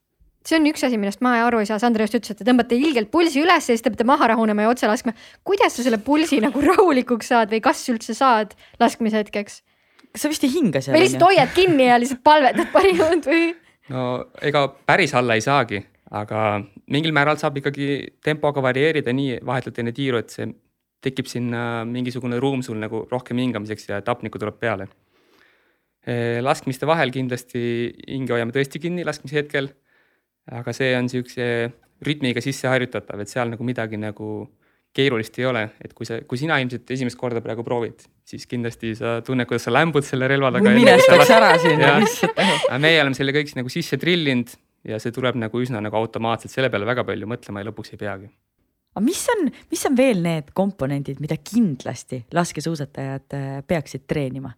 see on üks asi, millest ma aru ei saa, Sandra just ütles, et te tõmbate ilgelt pulsi üles ja siis te peate maha rahunema ja otse laskma. kuidas sa selle pulsi nagu rahulikuks saad või kas üldse saad laskmise hetkeks? kas sa vist ei hinga seal? või lihtsalt hoiad kinni ja lihtsalt palvetad parimad või? no ega päris alla ei saagi, aga mingil määral saab ikkagi tempoga varieerida nii vahetult enne tiiru, et see tekib sinna mingisugune ruum sul nagu rohkem hingamiseks ja tapnikku tuleb peale. Laskmiste vahel kindlasti hinge hoiame tõesti kinni laskmise hetkel. aga see on siukse rütmiga sisse harjutatav, et seal nagu midagi nagu keerulist ei ole, et kui sa, kui sina ilmselt esimest korda praegu proovid, siis kindlasti sa tunned, kuidas sa lämbud selle relva taga. minestaks ära sinna lihtsalt. aga meie oleme selle kõik nagu sisse trillinud ja see tuleb nagu üsna nagu automaatselt, selle peale väga palju mõtlema ja lõpuks ei peagi aga mis on, mis on veel need komponendid, mida kindlasti laskesuusatajad äh, peaksid treenima?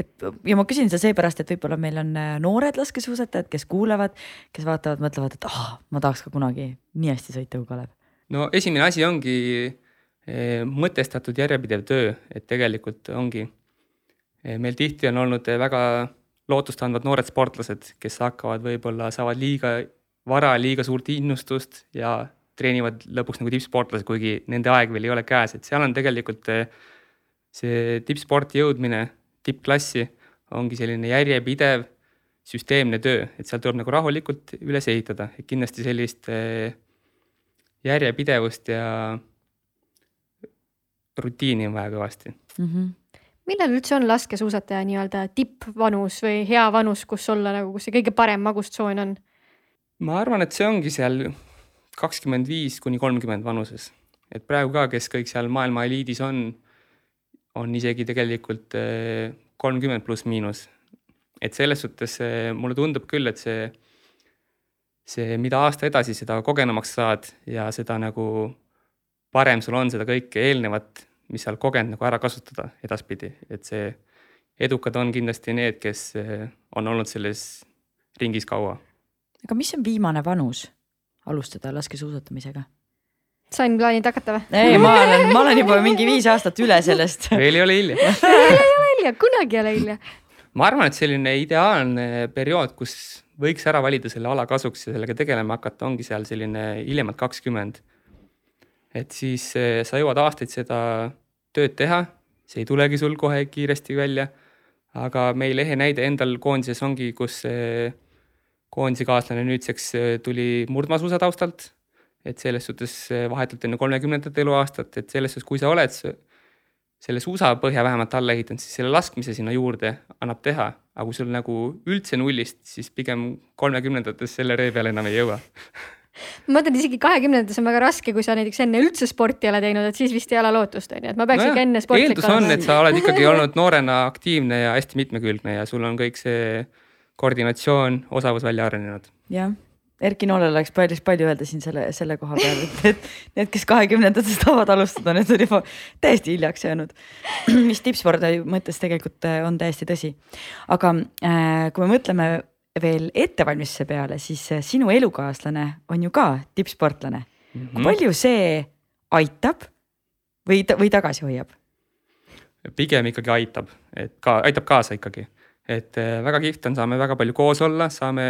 Et ja ma küsin seda seepärast, et võib-olla meil on äh, noored laskesuusatajad, kes kuulavad, kes vaatavad, mõtlevad, et ah, ma tahaks ka kunagi nii hästi sõita kui Kalev. no esimene asi ongi eh, mõtestatud järjepidev töö, et tegelikult ongi eh,, meil tihti on olnud väga lootustandvad noored sportlased, kes hakkavad võib-olla, saavad liiga vara liiga suurt innustust ja treenivad lõpuks nagu tippsportlased, kuigi nende aeg veel ei ole käes, et seal on tegelikult eh, see tippsporti jõudmine, tippklassi ongi selline järjepidev süsteemne töö, et seal tuleb nagu rahulikult üles ehitada, et kindlasti sellist eh, järjepidevust ja rutiini on vaja kõvasti mm. -hmm millal üldse on laskesuusataja nii-öelda tippvanus või hea vanus, kus olla nagu, kus see kõige parem magustsoon on? ma arvan, et see ongi seal kakskümmend viis kuni kolmkümmend vanuses. et praegu ka, kes kõik seal maailma eliidis on, on isegi tegelikult eh, kolmkümmend pluss miinus. et selles suhtes eh, mulle tundub küll, et see, see, mida aasta edasi, seda kogenumaks saad ja seda nagu parem sul on seda kõike eelnevat, mis sa oled kogenud nagu ära kasutada edaspidi, et see edukad on kindlasti need, kes eh, on olnud selles ringis kaua. aga mis on viimane vanus, alustada laskesuusatamisega? Sain plaanid hakata või? ei, ma olen, ma olen juba mingi viis aastat üle sellest. veel ei ole hilja veel ei ole hilja, kunagi ei ole hilja. ma arvan, et selline ideaalne periood, kus võiks ära valida selle ala kasuks ja sellega tegelema hakata, ongi seal selline hiljemalt kakskümmend. et siis eh, sa jõuad aastaid seda tööd teha, see ei tulegi sul kohe kiiresti välja. aga meil ehe näide endal koondises ongi, kus koondise kaaslane nüüdseks äh, tuli murdmaasuusa taustalt. Et selles suhtes äh, vahetult enne kolmekümnendat eluaastat, et selles suhtes, kui sa oled selle suusapõhja vähemalt alla ehitanud, siis selle laskmise sinna juurde annab teha. aga kui sul nagu üldse nullist, siis pigem kolmekümnendates selle ree peale enam ei jõua ma mõtlen isegi kahekümnendates on väga raske, kui sa näiteks enne üldse sporti ei ole teinud, et siis vist ei ole lootust, on ju, et ma peaks no ikka enne sportlik olema. eeldus on, et sa oled ikkagi olnud noorena aktiivne ja hästi mitmekülgne ja sul on kõik see koordinatsioon, osavus välja arenenud. jah, Erki Noolel oleks päris palju öelda siin selle, selle koha peal, et, et need, kes kahekümnendates tahavad alustada, need on juba täiesti hiljaks jäänud. mis tippspordi mõttes tegelikult äh, on täiesti tõsi. aga äh, kui me mõtleme veel ettevalmistuse peale, siis äh, sinu elukaaslane on ju ka tippsportlane mm. -hmm. kui palju see aitab või, või tagasi hoiab? pigem ikkagi aitab, et ka aitab kaasa ikkagi et äh, väga kihvt on, saame väga palju koos olla, saame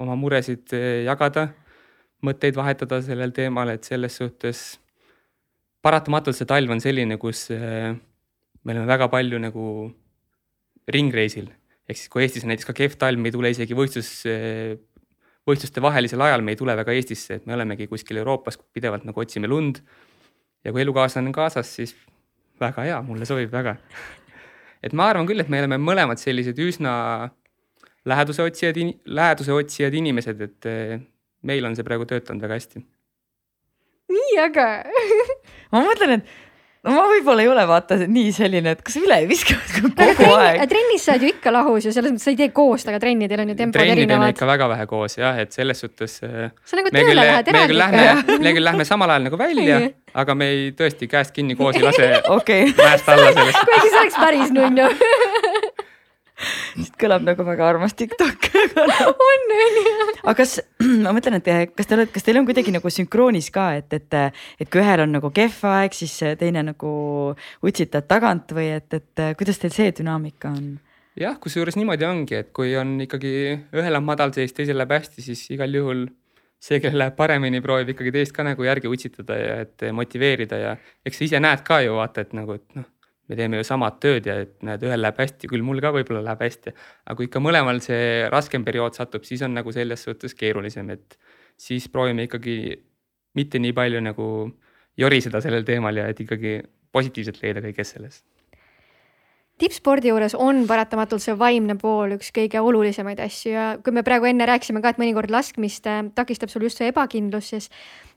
oma muresid äh, jagada, mõtteid vahetada sellel teemal, et selles suhtes paratamatult see talv on selline, kus äh, me oleme väga palju nagu ringreisil. ehk siis, kui Eestis on näiteks ka kehv talv, me ei tule isegi võistlus, võistluste vahelisel ajal, me ei tule väga Eestisse, et me olemegi kuskil Euroopas pidevalt nagu otsime lund. ja kui elukaaslane on kaasas, siis väga hea, mulle sobib väga et ma arvan küll, et me oleme mõlemad sellised üsna läheduse otsijad, läheduse otsijad inimesed, et eh, meil on see praegu töötanud väga hästi. nii äge ma mõtlen, et ma võib-olla ei ole vaata nii selline, et kas üle ei viska kogu trenni, aeg. trennis sa oled ju ikka lahus ju selles mõttes, sa ei tee koos, aga trennidel on ju tempod trennid on erinevad. ikka väga vähe koos jah, et selles suhtes äh, sa nagu tööle lähed me küll lähme eraldi., me küll lähme samal ajal nagu välja aga me ei tõesti käest kinni koos ei lase okei okay., mäest alla sellest. kuigi see oleks päris nunnu siit kõlab nagu väga armas TikTok. on onju. aga kas, ma mõtlen, et eh, kas te olete, kas teil on kuidagi nagu sünkroonis ka, et, et, et kui ühel on nagu kehv aeg, siis teine nagu utsitad tagant või et, et kuidas teil see dünaamika on? jah, kusjuures niimoodi ongi, et kui on ikkagi ühel on madalseis, teisel läheb hästi, siis igal juhul see, kellel läheb paremini, proovib ikkagi teist ka nagu järgi utsitada ja et motiveerida ja eks sa ise näed ka ju vaata, et nagu, et noh, me teeme ju samad tööd ja et näed, ühel läheb hästi, küll mul ka võib-olla läheb hästi. aga kui ikka mõlemal see raskem periood satub, siis on nagu selles suhtes keerulisem, et siis proovime ikkagi mitte nii palju nagu joriseda sellel teemal ja et ikkagi positiivset leida kõiges selles tippspordi juures on paratamatult see vaimne pool üks kõige olulisemaid asju ja kui me praegu enne rääkisime ka, et mõnikord laskmist äh, takistab sul just see ebakindlus, siis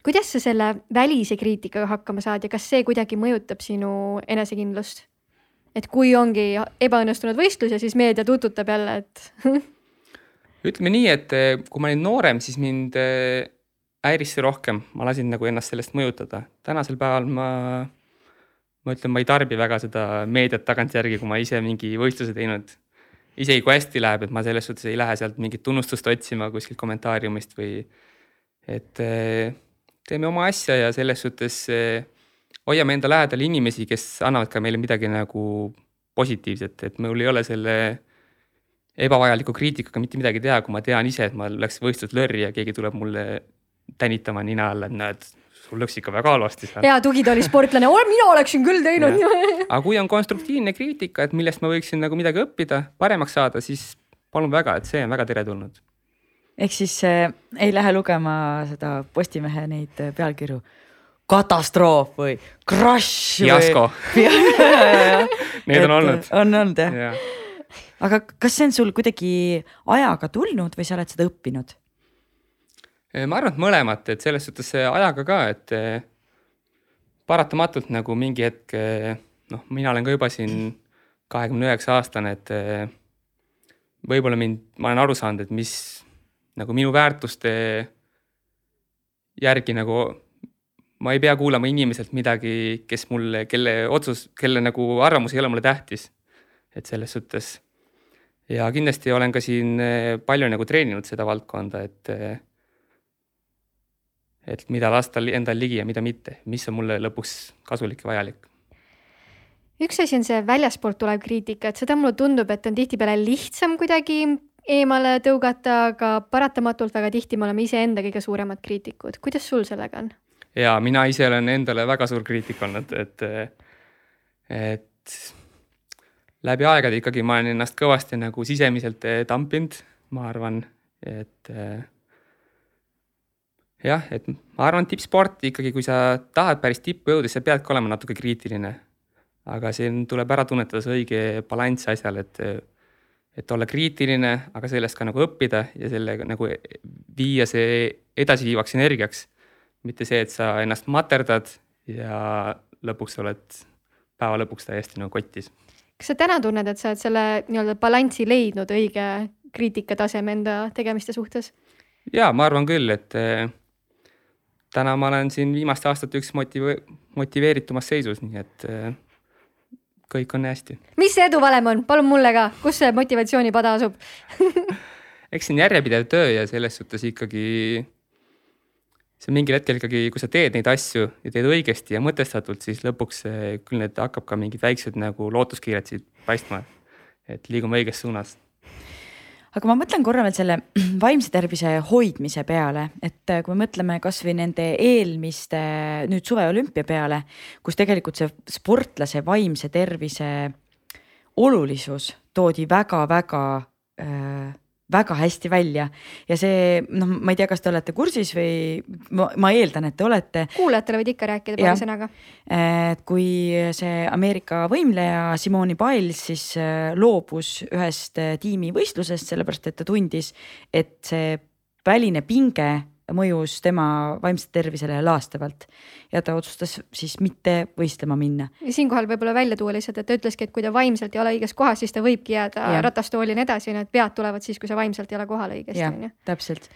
kuidas sa selle välise kriitikaga hakkama saad ja kas see kuidagi mõjutab sinu enesekindlust? et kui ongi ebaõnnestunud võistlus ja siis meedia tututab jälle, et ütleme nii, et eh, kui ma olin noorem, siis mind eh, häiris see rohkem, ma lasin nagu ennast sellest mõjutada. tänasel päeval ma, ma ütlen, ma ei tarbi väga seda meediat tagantjärgi, kui ma ise mingi võistluse teinud. isegi kui hästi läheb, et ma selles suhtes ei lähe sealt mingit tunnustust otsima kuskilt kommentaariumist või et eh, teeme oma asja ja selles suhtes eh, hoiame enda lähedal inimesi, kes annavad ka meile midagi nagu positiivset, et mul ei ole selle ebavajaliku kriitikaga mitte midagi teha, kui ma tean ise, et ma läks võistlus lörri ja keegi tuleb mulle tänitama nina alla, et näed, sul läks ikka väga halvasti seal. hea tugitoolisportlane, mina oleksin küll teinud. aga kui on konstruktiivne kriitika, et millest ma võiksin nagu midagi õppida, paremaks saada, siis palun väga, et see on väga teretulnud. ehk siis äh, ei lähe lugema seda Postimehe neid äh, pealkirju. katastroof või crush või. Fiasko. Need on olnud. on olnud jah ja.? ja aga kas see on sul kuidagi ajaga tulnud või sa oled seda õppinud? Ma arvan, et mõlemat, et selles suhtes see ajaga ka, et eh, paratamatult nagu mingi hetk, noh, mina olen ka juba siin kahekümne üheksa aastane, et võib-olla mind, ma olen aru saanud, et mis nagu minu väärtuste järgi nagu ma ei pea kuulama inimeselt midagi, kes mulle, kelle otsus, kelle nagu arvamus ei ole mulle tähtis. et selles suhtes ja kindlasti olen ka siin palju nagu treeninud seda valdkonda, et et mida lasta endal ligi ja mida mitte, mis on mulle lõpuks kasulik ja vajalik. üks asi on see väljaspoolt tulev kriitika, et seda mulle tundub, et on tihtipeale lihtsam kuidagi eemale tõugata, aga paratamatult väga tihti me oleme iseenda kõige suuremad kriitikud. kuidas sul sellega on? ja mina ise olen endale väga suur kriitik olnud, et, et läbi aegade ikkagi ma olen ennast kõvasti nagu sisemiselt eh, tampinud, ma arvan, et jah, et ma arvan, tippsporti ikkagi, kui sa tahad päris tippu jõuda, siis sa peadki olema natuke kriitiline. aga siin tuleb ära tunnetada see õige balanss asjal, et et olla kriitiline, aga sellest ka nagu õppida ja sellega nagu viia see edasiviivaks energiaks mitte see, et sa ennast materdad ja lõpuks oled päeva lõpuks täiesti nagu kotis. kas sa täna tunned, et sa oled selle nii-öelda balanssi leidnud õige kriitikataseme enda tegemiste suhtes? ja ma arvan küll, et täna ma olen siin viimaste aastate üks motive-, motiveeritumas seisus, nii et eh, kõik on hästi. mis see eduvalem on, palun mulle ka, kus see motivatsioonipada asub? eks see on järjepidev töö ja selles suhtes ikkagi see mingil hetkel ikkagi, kui sa teed neid asju ja teed õigesti ja mõtestatult, siis lõpuks eh, küll need hakkab ka mingid väiksed nagu lootuskiired siit paistma. et liigume õiges suunas aga ma mõtlen korra veel selle vaimse tervise hoidmise peale, et äh, kui me mõtleme kasvõi nende eelmiste nüüd suveolümpia peale, kus tegelikult see sportlase vaimse tervise olulisus toodi väga-väga äh, väga hästi välja. Ja see noh, ma ei tea, kas te olete kursis või ma, ma eeldan, et te olete. Kuulajatele võid ikka rääkida paari sõnaga. et kui see Ameerika võimleja Simone Biles siis äh, loobus ühest äh, tiimivõistlusest, sellepärast et ta tundis, et see väline pinge mõjus tema vaimsele tervisele laastavalt ja ta otsustas siis mitte võistlema minna. siinkohal võib-olla välja tuua lihtsalt, et ta ütleski, et kui ta vaimselt ei ole õiges kohas, siis ta võibki jääda ja nii edasi, need vead tulevad siis, kui sa vaimselt ei ole kohal õigesti, jah on ju., täpselt.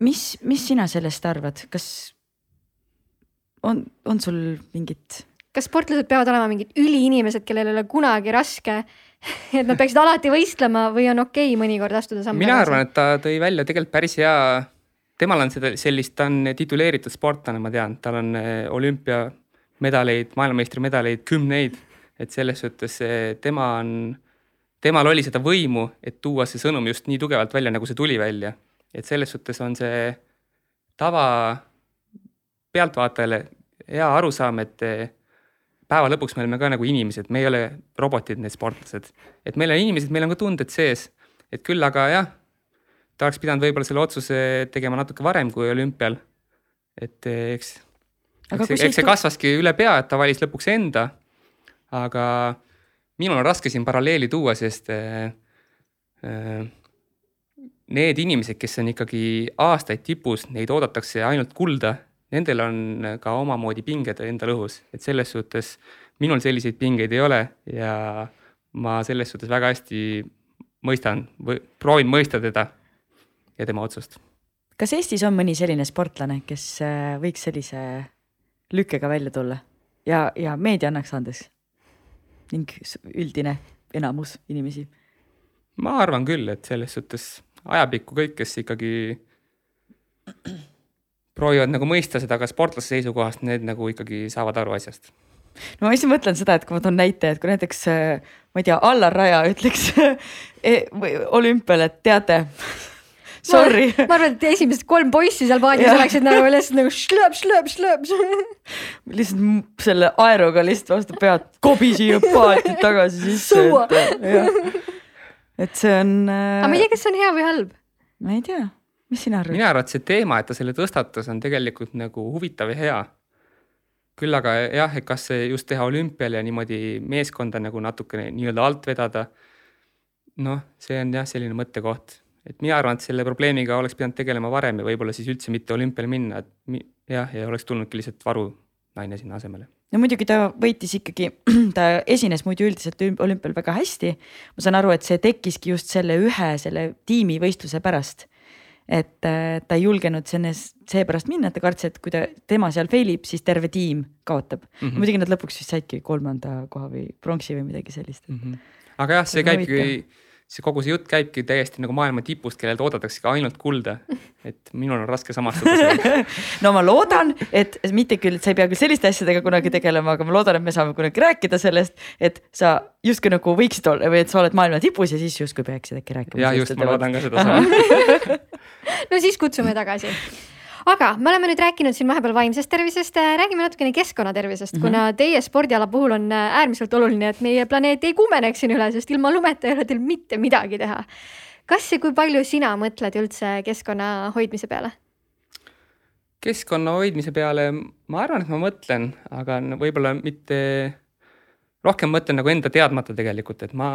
mis, mis sina sellest arvad, kas on, on sul mingit, kas sportlased peavad olema mingid üliinimesed, kellel ei ole kunagi raske, et nad peaksid alati võistlema või on okei okay mõnikord astuda samm mina arvan, et ta tõi välja tegelikult päris hea, temal on seda sellist, ta on tituleeritud sportlane, ma tean, tal on eh, olümpiamedaleid, maailmameistrimedaleid kümneid, et selles suhtes eh, tema on, temal oli seda võimu, et tuua see sõnum just nii tugevalt välja, nagu see tuli välja. et selles suhtes on see tava pealtvaatajale hea arusaam, et eh, päeva lõpuks me oleme ka nagu inimesed, me ei ole robotid, need sportlased. et meil on inimesed, meil on ka tunded sees, et küll aga jah, ta oleks pidanud võib-olla selle otsuse tegema natuke varem kui olümpial. et eh, eks, eks, eks see kasvaski üle pea, et ta valis lõpuks enda. aga minul on raske siin paralleeli tuua, sest eh, eh, need inimesed, kes on ikkagi aastaid tipus, neid oodatakse ainult kulda, nendel on ka omamoodi pinged endal õhus, et selles suhtes minul selliseid pingeid ei ole ja ma selles suhtes väga hästi mõistan või proovin mõista teda ja tema otsust. kas Eestis on mõni selline sportlane, kes äh, võiks sellise lükkega välja tulla ja, ja meedia annaks andeks ning üldine enamus inimesi. ma arvan küll, et selles suhtes ajapikku kõik, kes ikkagi proovivad nagu mõista seda ka sportlase seisukohast, need nagu ikkagi saavad aru asjast. no ma lihtsalt mõtlen seda, et kui ma toon näite, et kui näiteks äh, ma ei tea, Allar Raja ütleks e- olümpial, et teate, sorry, ma arvan, et esimesed kolm poissi seal paadis oleksid nagu lihtsalt nagu šlõp, šlõp, šlõp. lihtsalt selle aeruga lihtsalt vastu pead, kobi siia paati tagasi sisse Suua.. et see on äh, aga ma ei tea, kas see on hea või halb. ma ei tea, mis sina arvad? mina arvan, et see teema, et ta selle tõstatas, on tegelikult nagu huvitav ja hea. küll aga jah, et kas see just teha olümpial ja niimoodi meeskonda nagu natukene nii-öelda alt vedada. noh, see on jah, selline mõttekoht, et mina arvan, et selle probleemiga oleks pidanud tegelema varem ja võib-olla siis üldse mitte olümpiale minna, et jah, ja oleks tulnudki lihtsalt varu naine sinna asemele. no muidugi ta võitis ikkagi, ta esines muidu üldiselt üm- olümpial väga hästi. ma saan aru, et see tekkiski just selle ühe selle tiimivõistluse pärast. et äh, ta ei julgenud selles, seepärast minna, et ta kartis, et kui ta, tema seal fail ib, siis terve tiim kaotab mm. -hmm. muidugi nad lõpuks vist saidki kolmanda koha või pronksi või midagi sellist. aga jah, see käibki, see kogu see jutt käibki täiesti nagu maailma tipust, kellelt oodatakse ka ainult kulda. et minul on raske samastuda sellega. no ma loodan, et mitte küll, et sa ei pea küll selliste asjadega kunagi tegelema, aga ma loodan, et me saame kunagi rääkida sellest, et sa justkui nagu võiksid olla või et sa oled maailma tipus ja siis justkui peaksid äkki rääkima. ja just, ma loodan ka seda sama. no siis kutsume tagasi. Aga me oleme nüüd rääkinud siin vahepeal vaimsest tervisest, räägime natukene keskkonnatervisest mm, -hmm. kuna teie spordiala puhul on äh, äärmiselt oluline, et meie planeet ei kuumeneks siin üle, sest ilma lumeta ei ole teil mitte midagi teha. kas ja kui palju sina mõtled üldse keskkonna hoidmise peale? keskkonna hoidmise peale ma arvan, et ma mõtlen, aga võib-olla mitte, rohkem mõtlen nagu enda teadmata tegelikult, et ma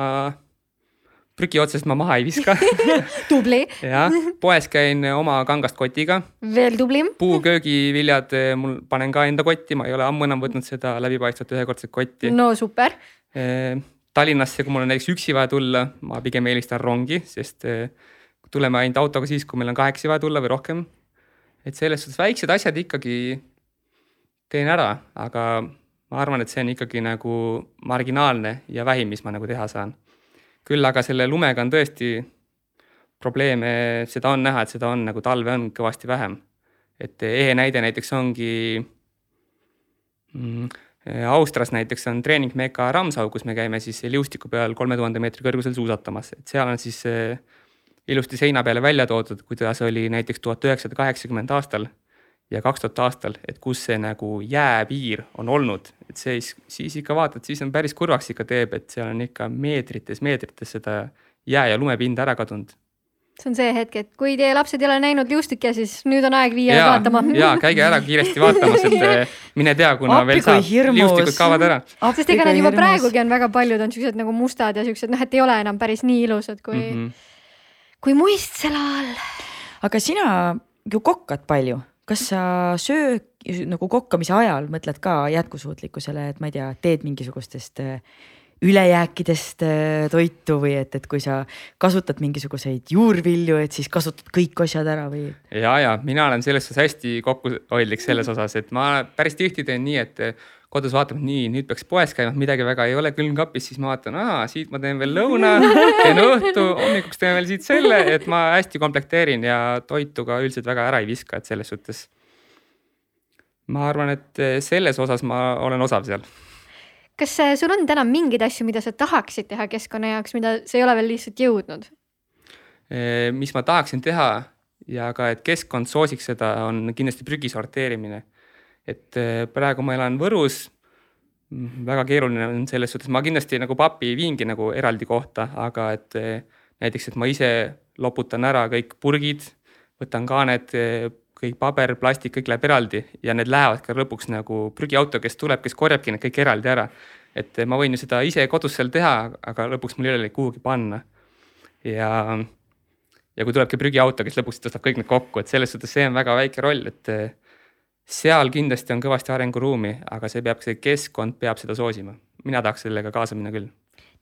prügi otsast ma maha ei viska. tubli, jah, poes käin oma kangast kotiga, veel tublim. puuköögiviljad eh, mul panen ka enda kotti, ma ei ole ammu enam võtnud seda läbipaistvat ühekordset kotti. no super, Tallinnasse, kui mul on näiteks üksi vaja tulla, ma pigem eelistan rongi, sest eh, tuleme ainult autoga siis, kui meil on kahekesi vaja tulla või rohkem. et selles suhtes väiksed asjad ikkagi teen ära, aga ma arvan, et see on ikkagi nagu marginaalne ja vähim, mis ma nagu teha saan. Küll aga selle lumega on tõesti probleeme, seda on näha, et seda on nagu talve on kõvasti vähem. et ehe näide näiteks ongi mm, Austrias näiteks on treeningmeka Ramsau, kus me käime siis liustiku peal kolme tuhande meetri kõrgusel suusatamas, et seal on siis eh, ilusti seina peale välja toodud, kuidas oli näiteks tuhat üheksasada kaheksakümmend aastal ja kaks tuhat aastal, et kus see nagu jääpiir on olnud, et siis, siis ikka vaatad, siis on päris kurvaks ikka teeb, et seal on ikka meetrites, meetrites seda jää ja lumepinda ära kadunud. see on see hetk, et kui teie lapsed ei ole näinud liustikke, siis nüüd on aeg viia ja, vaatama. ja käige ära kiiresti vaatamas, et eh, mine tea, kuna Appi, veel saab, hirmus. liustikud kaovad ära. sest ega nad juba praegugi on väga paljud on siuksed nagu mustad ja siuksed noh, et ei ole enam päris nii ilusad kui mm. -hmm. kui muistsel ajal. aga sina ju kokkad palju, kas sa söö nagu kokkamise ajal mõtled ka jätkusuutlikkusele, et ma ei tea, teed mingisugustest äh, ülejääkidest äh, toitu või et, et kui sa kasutad mingisuguseid juurvilju, et siis kasutad kõik asjad ära või? ja, ja mina olen selles suhtes hästi kokkuhoidlik selles osas, et ma päris tihti teen nii, et kodus vaatame, nii nüüd peaks poes käima, midagi väga ei ole külmkapis, siis ma vaatan, aa siit ma teen veel lõuna, teen õhtu, hommikuks teen veel siit selle, et ma hästi komplekteerin ja toitu ka üldiselt väga ära ei viska, et selles suhtes. ma arvan, et selles osas ma olen osav seal kas äh, sul on täna mingeid asju, mida sa tahaksid teha keskkonna jaoks, mida sa ei ole veel lihtsalt jõudnud? mis ma tahaksin teha ja ka, et keskkond soosiks seda, on kindlasti prügi sorteerimine. Et äh, praegu ma elan Võrus. väga keeruline on selles suhtes, ma kindlasti nagu papi viingi nagu eraldi kohta, aga et äh, näiteks, et ma ise loputan ära kõik purgid, võtan kaaned kõik paber, plastik, kõik läheb eraldi ja need lähevad ka lõpuks nagu prügiauto, kes tuleb, kes korjabki need kõik eraldi ära. et ma võin ju seda ise kodus seal teha, aga lõpuks mul ei ole neid kuhugi panna. ja, ja kui tulebki prügiauto, kes lõpuks tõstab kõik need kokku, et selles suhtes see on väga väike roll, et seal kindlasti on kõvasti arenguruumi, aga see peab, see keskkond peab seda soosima. mina tahaks sellega kaasa minna küll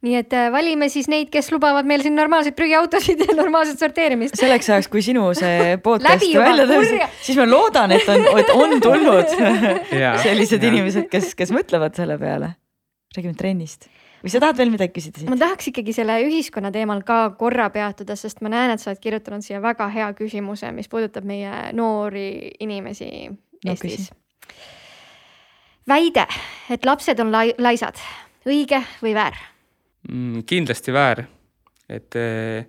nii et äh, valime siis neid, kes lubavad meil siin normaalseid prügiautosid ja normaalset sorteerimist. selleks ajaks, kui sinu see podcast välja tõuseb, siis ma loodan, et on, et on tulnud sellised ja. inimesed, kes, kes mõtlevad selle peale. räägime trennist või sa tahad veel midagi küsida siit? ma tahaks ikkagi selle ühiskonna teemal ka korra peatuda, sest ma näen, et sa oled kirjutanud siia väga hea küsimuse, mis puudutab meie noori inimesi no, Eestis. väide, et lapsed on lai laisad, õige või väär? mm,? kindlasti väär, et eh,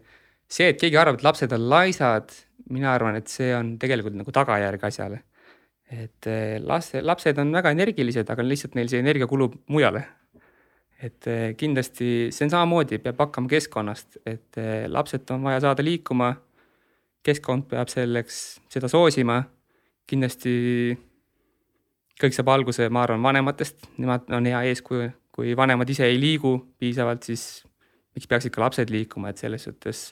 see, et keegi arvab, et lapsed on laisad, mina arvan, et see on tegelikult nagu tagajärg asjale. et eh, laste, lapsed on väga energilised, aga lihtsalt neil see energia kulub mujale. et eh, kindlasti see on samamoodi, peab hakkama keskkonnast, et lapsed on vaja saada liikuma. keskkond peab selleks seda soosima. Kindlasti kõik saab alguse, ma arvan, vanematest, nemad on hea eeskuju kui vanemad ise ei liigu piisavalt, siis miks peaksid ka lapsed liikuma, et selles suhtes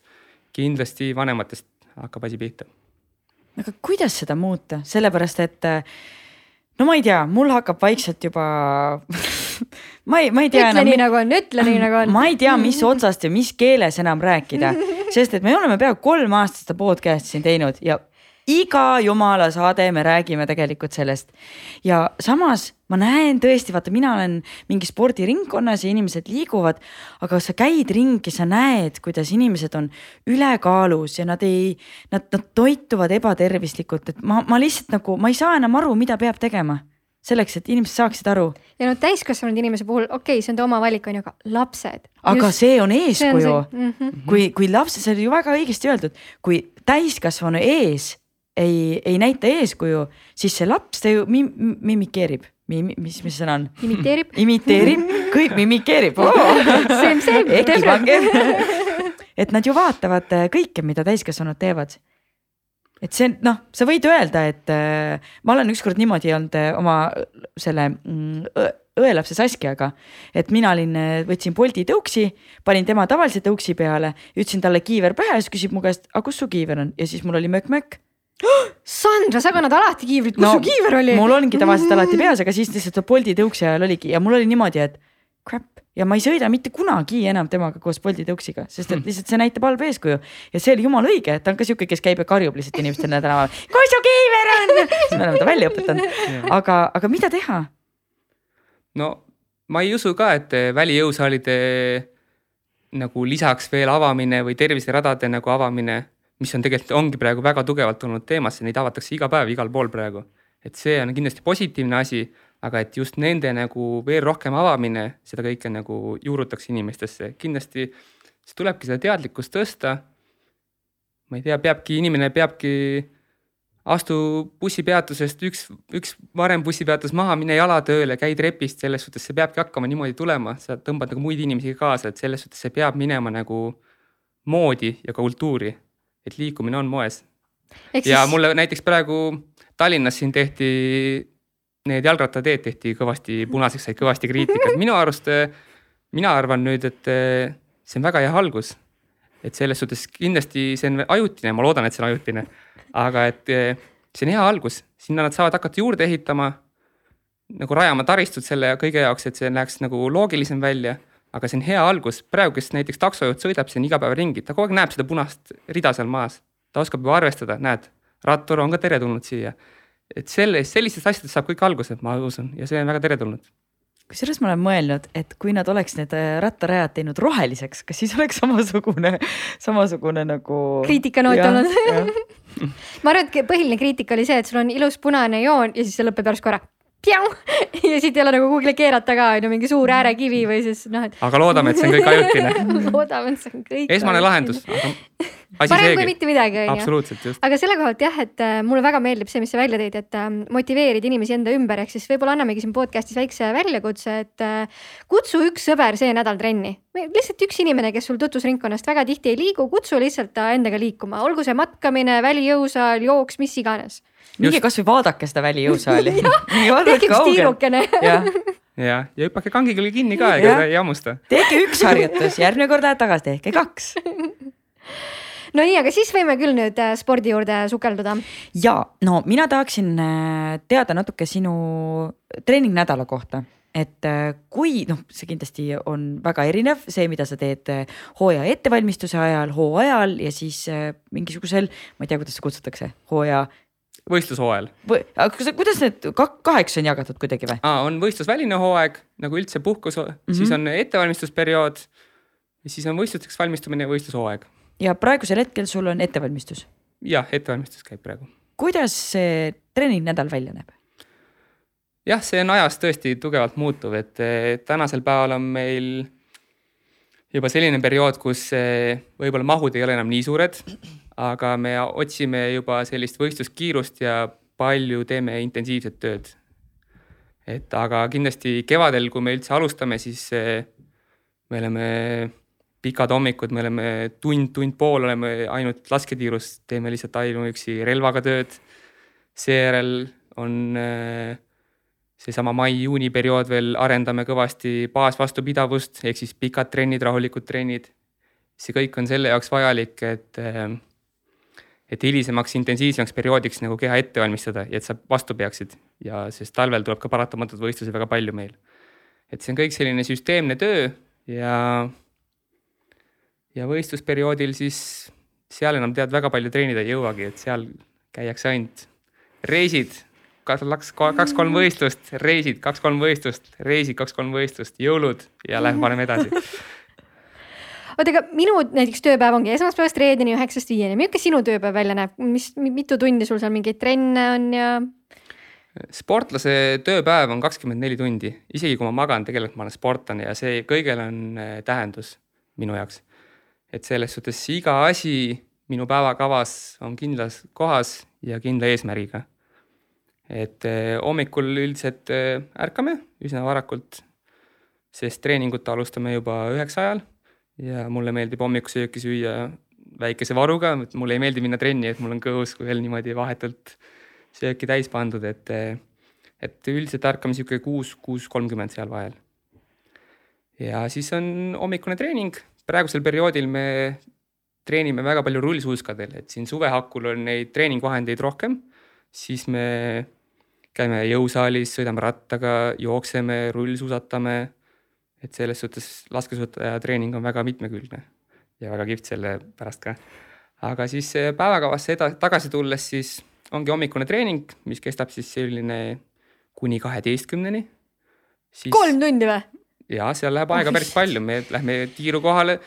kindlasti vanematest hakkab asi pihta. aga kuidas seda muuta, sellepärast et no ma ei tea, mul hakkab vaikselt juba ma ei, ma ei tea. ütle nii nagu on, ütle nii nagu on. ma ei tea, mis otsast ja mis keeles enam rääkida, sest et me oleme peaaegu kolm aastat seda podcast'i siin teinud ja iga jumala saade me räägime tegelikult sellest. ja samas ma näen tõesti, vaata, mina olen mingi spordiringkonnas ja inimesed liiguvad, aga sa käid ringi, sa näed, kuidas inimesed on ülekaalus ja nad ei, nad, nad toituvad ebatervislikult, et ma, ma lihtsalt nagu, ma ei saa enam aru, mida peab tegema selleks, et inimesed saaksid aru. ja no täiskasvanud inimese puhul, okei okay,, see on ta oma valik, on ju, aga lapsed. aga just, see on eeskuju. Mm -hmm. kui, kui laps, see oli ju väga õigesti öeldud, kui täiskasvanu ees ei, ei näita eeskuju, siis see laps, ta ju mim, mimikeerib. Mim, mis, mis sõna on? imiteerib. imiteerib, kõik mimikeerib oh.. et nad ju vaatavad äh, kõike, mida täiskasvanud teevad. et see noh, sa võid öelda, et äh, ma olen ükskord niimoodi olnud äh, oma selle mm, õelapse Saskiaga, et mina olin, äh, võtsin Bolti tõuksi, panin tema tavalise tõuksi peale, ütlesin talle kiiver pähe, siis küsib mu käest, aga kus su kiiver on ja siis mul oli mökk-mökk Sandra, sa kannad alati kiivrit, kus no, su kiiver oli? mul ongi tavaliselt alati peas, aga siis lihtsalt Bolti tõuksi ajal oligi ja mul oli niimoodi, et crap ja ma ei sõida mitte kunagi enam temaga koos Bolti tõuksiga, sest et hmm. lihtsalt see näitab halba eeskuju. ja see oli jumala õige, et ta on ka sihuke, kes käib ja karjub lihtsalt inimestele tänaval, kus su kiiver on siis me oleme ta välja õpetanud, aga, aga mida teha? no ma ei usu ka, et välijõusaalide nagu lisaks veel avamine või terviseradade nagu avamine mis on tegelikult, ongi praegu väga tugevalt tulnud teemasse, neid avatakse iga päev igal pool praegu. et see on kindlasti positiivne asi, aga et just nende nagu veel rohkem avamine, seda kõike nagu juurutaks inimestesse, kindlasti siis tulebki seda teadlikkust tõsta. ma ei tea, peabki, inimene peabki, astu bussipeatusest üks, üks varem bussipeatus maha, mine jala tööle, käi trepist, selles suhtes see peabki hakkama niimoodi tulema, sa tõmbad nagu muid inimesi kaasa, et selles suhtes see peab minema nagu moodi ja ka kultuuri et liikumine on moes. ja siis... mulle näiteks praegu Tallinnas siin tehti, need jalgrattateed tehti kõvasti punaseks, said kõvasti kriitikat, minu arust, mina arvan nüüd, et see on väga hea algus. et selles suhtes kindlasti see on ajutine, ma loodan, et see on ajutine, aga et see on hea algus, sinna nad saavad hakata juurde ehitama. nagu rajama taristut selle kõige jaoks, et see läheks nagu loogilisem välja aga see on hea algus, praegu, kes näiteks taksojuht sõidab siin iga päev ringi, ta kogu aeg näeb seda punast rida seal maas. ta oskab juba arvestada, näed, rattur on ka teretulnud siia. et sellest, sellistest asjadest saab kõik alguse, ma usun, ja see on väga teretulnud. Kusjuures ma olen mõelnud, et kui nad oleks need äh, rattarajad teinud roheliseks, kas siis oleks samasugune, samasugune nagu. kriitikanoot olnud. ma arvan, et põhiline kriitika oli see, et sul on ilus punane joon ja siis see lõpeb järsku ära ja siit ei ole nagu kuhugile keerata ka on ju mingi suur äärekivi või siis noh, et. aga loodame, et see on kõik ajutine loodame, et see on kõik. esmane lahendus, aga parem kui mitte midagi, on ju. aga selle koha pealt jah, et äh, mulle väga meeldib see, mis sa välja tõid, et äh, motiveerida inimesi enda ümber, ehk siis võib-olla annamegi siin podcast'is väikse väljakutse, et äh, kutsu üks sõber see nädal trenni. lihtsalt üks inimene, kes sul tutvusringkonnast väga tihti ei liigu, kutsu lihtsalt ta endaga liikuma, olgu see matkamine, välijõusaal, jooks, mis iganes minge kasvõi vaadake seda välijõusaali tehke üks tiirukene. Ja, ja, ja hüppake kangi külge kinni ka, ega ei hammusta. tehke üks harjutus, järgmine kord lähed tagasi, tehke kaks. No nii, aga siis võime küll nüüd äh, spordi juurde sukelduda. ja no mina tahaksin äh, teada natuke sinu treeningnädala kohta. Et äh, kui noh, see kindlasti on väga erinev, see, mida sa teed hooaja ettevalmistuse ajal, hooajal ja siis mingisugusel, ma ei tea, kuidas seda kutsutakse, hooaja võistlushooajal. aga kuidas need kaheks on jagatud kuidagi või? on võistlusväline hooaeg nagu üldse puhkus mm, -hmm. siis on ettevalmistusperiood. ja siis on võistlusteks valmistumine ja võistlushooaeg. ja praegusel hetkel sul on ettevalmistus? jah, ettevalmistus käib praegu. kuidas see treeningnädal välja näeb? jah, see on ajas tõesti tugevalt muutuv, et tänasel päeval on meil juba selline periood, kus võib-olla mahud ei ole enam nii suured aga me otsime juba sellist võistluskiirust ja palju teeme intensiivset tööd. et aga kindlasti kevadel, kui me üldse alustame, siis eh, me oleme pikad hommikud, me oleme tund, tund pool oleme ainult lasketiirus, teeme lihtsalt ainuüksi relvaga tööd. seejärel on eh, seesama mai-juuni periood veel arendame kõvasti baasvastupidavust ehk siis pikad trennid, rahulikud trennid. see kõik on selle jaoks vajalik, et eh, et hilisemaks intensiivsemaks perioodiks nagu keha ette valmistada ja et sa vastu peaksid. Ja sest talvel tuleb ka paratamatult võistlusi väga palju meil. et see on kõik selline süsteemne töö ja, ja võistlusperioodil siis seal enam tead väga palju treenida ei jõuagi, et seal käiakse ainult reisid, kaks-kolm võistlust, reisid, kaks-kolm võistlust, reisid, kaks-kolm võistlust, jõulud ja lähme paneme edasi oota, aga minu näiteks tööpäev ongi esmaspäevast reedeni üheksast viieni, milline sinu tööpäev välja näeb, mis, mitu tundi sul seal mingeid trenne on ja? sportlase tööpäev on kakskümmend neli tundi, isegi kui ma magan, tegelikult ma olen sportlane ja see kõigel on äh, tähendus minu jaoks. et selles suhtes iga asi minu päevakavas on kindlas kohas ja kindla eesmärgiga. et äh, hommikul üldiselt äh, ärkame üsna varakult, sest treeningut alustame juba üheksa ajal ja mulle meeldib hommikusööki süüa väikese varuga, et mulle ei meeldi minna trenni, et mul on kõhus veel niimoodi vahetult sööki täis pandud, et, et üldiselt ärkame sihuke kuus, kuus kolmkümmend seal vahel. ja siis on hommikune treening, praegusel perioodil me treenime väga palju rullsuuskadel, et siin suve hakul on neid treeningvahendeid rohkem, siis me käime jõusaalis, sõidame rattaga, jookseme, rullsuusatame et selles suhtes laskesuusataja treening on väga mitmekülgne ja väga kihvt selle pärast ka. aga siis päevakavasse eda-, tagasi tulles, siis ongi hommikune treening, mis kestab siis selline kuni kaheteistkümneni. kolm tundi või? ja seal läheb aega päris palju, me lähme tiiru kohale,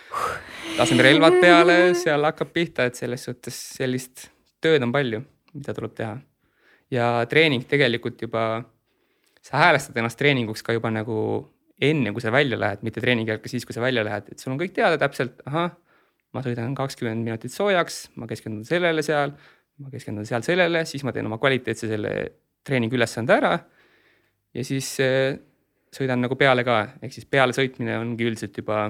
laseme relvad peale, seal hakkab pihta, et selles suhtes sellist tööd on palju, mida tuleb teha. ja treening tegelikult juba, sa häälestad ennast treeninguks ka juba nagu enne, kui sa välja lähed, mitte treeningi ajal, ka siis, kui sa välja lähed, et sul on kõik teada täpselt, ahah, ma sõidan kakskümmend minutit soojaks, ma keskendun sellele seal, ma keskendun seal sellele, siis ma teen oma kvaliteetse selle treeningi ülesande ära. ja siis äh, sõidan nagu peale ka, ehk siis peale sõitmine ongi üldiselt juba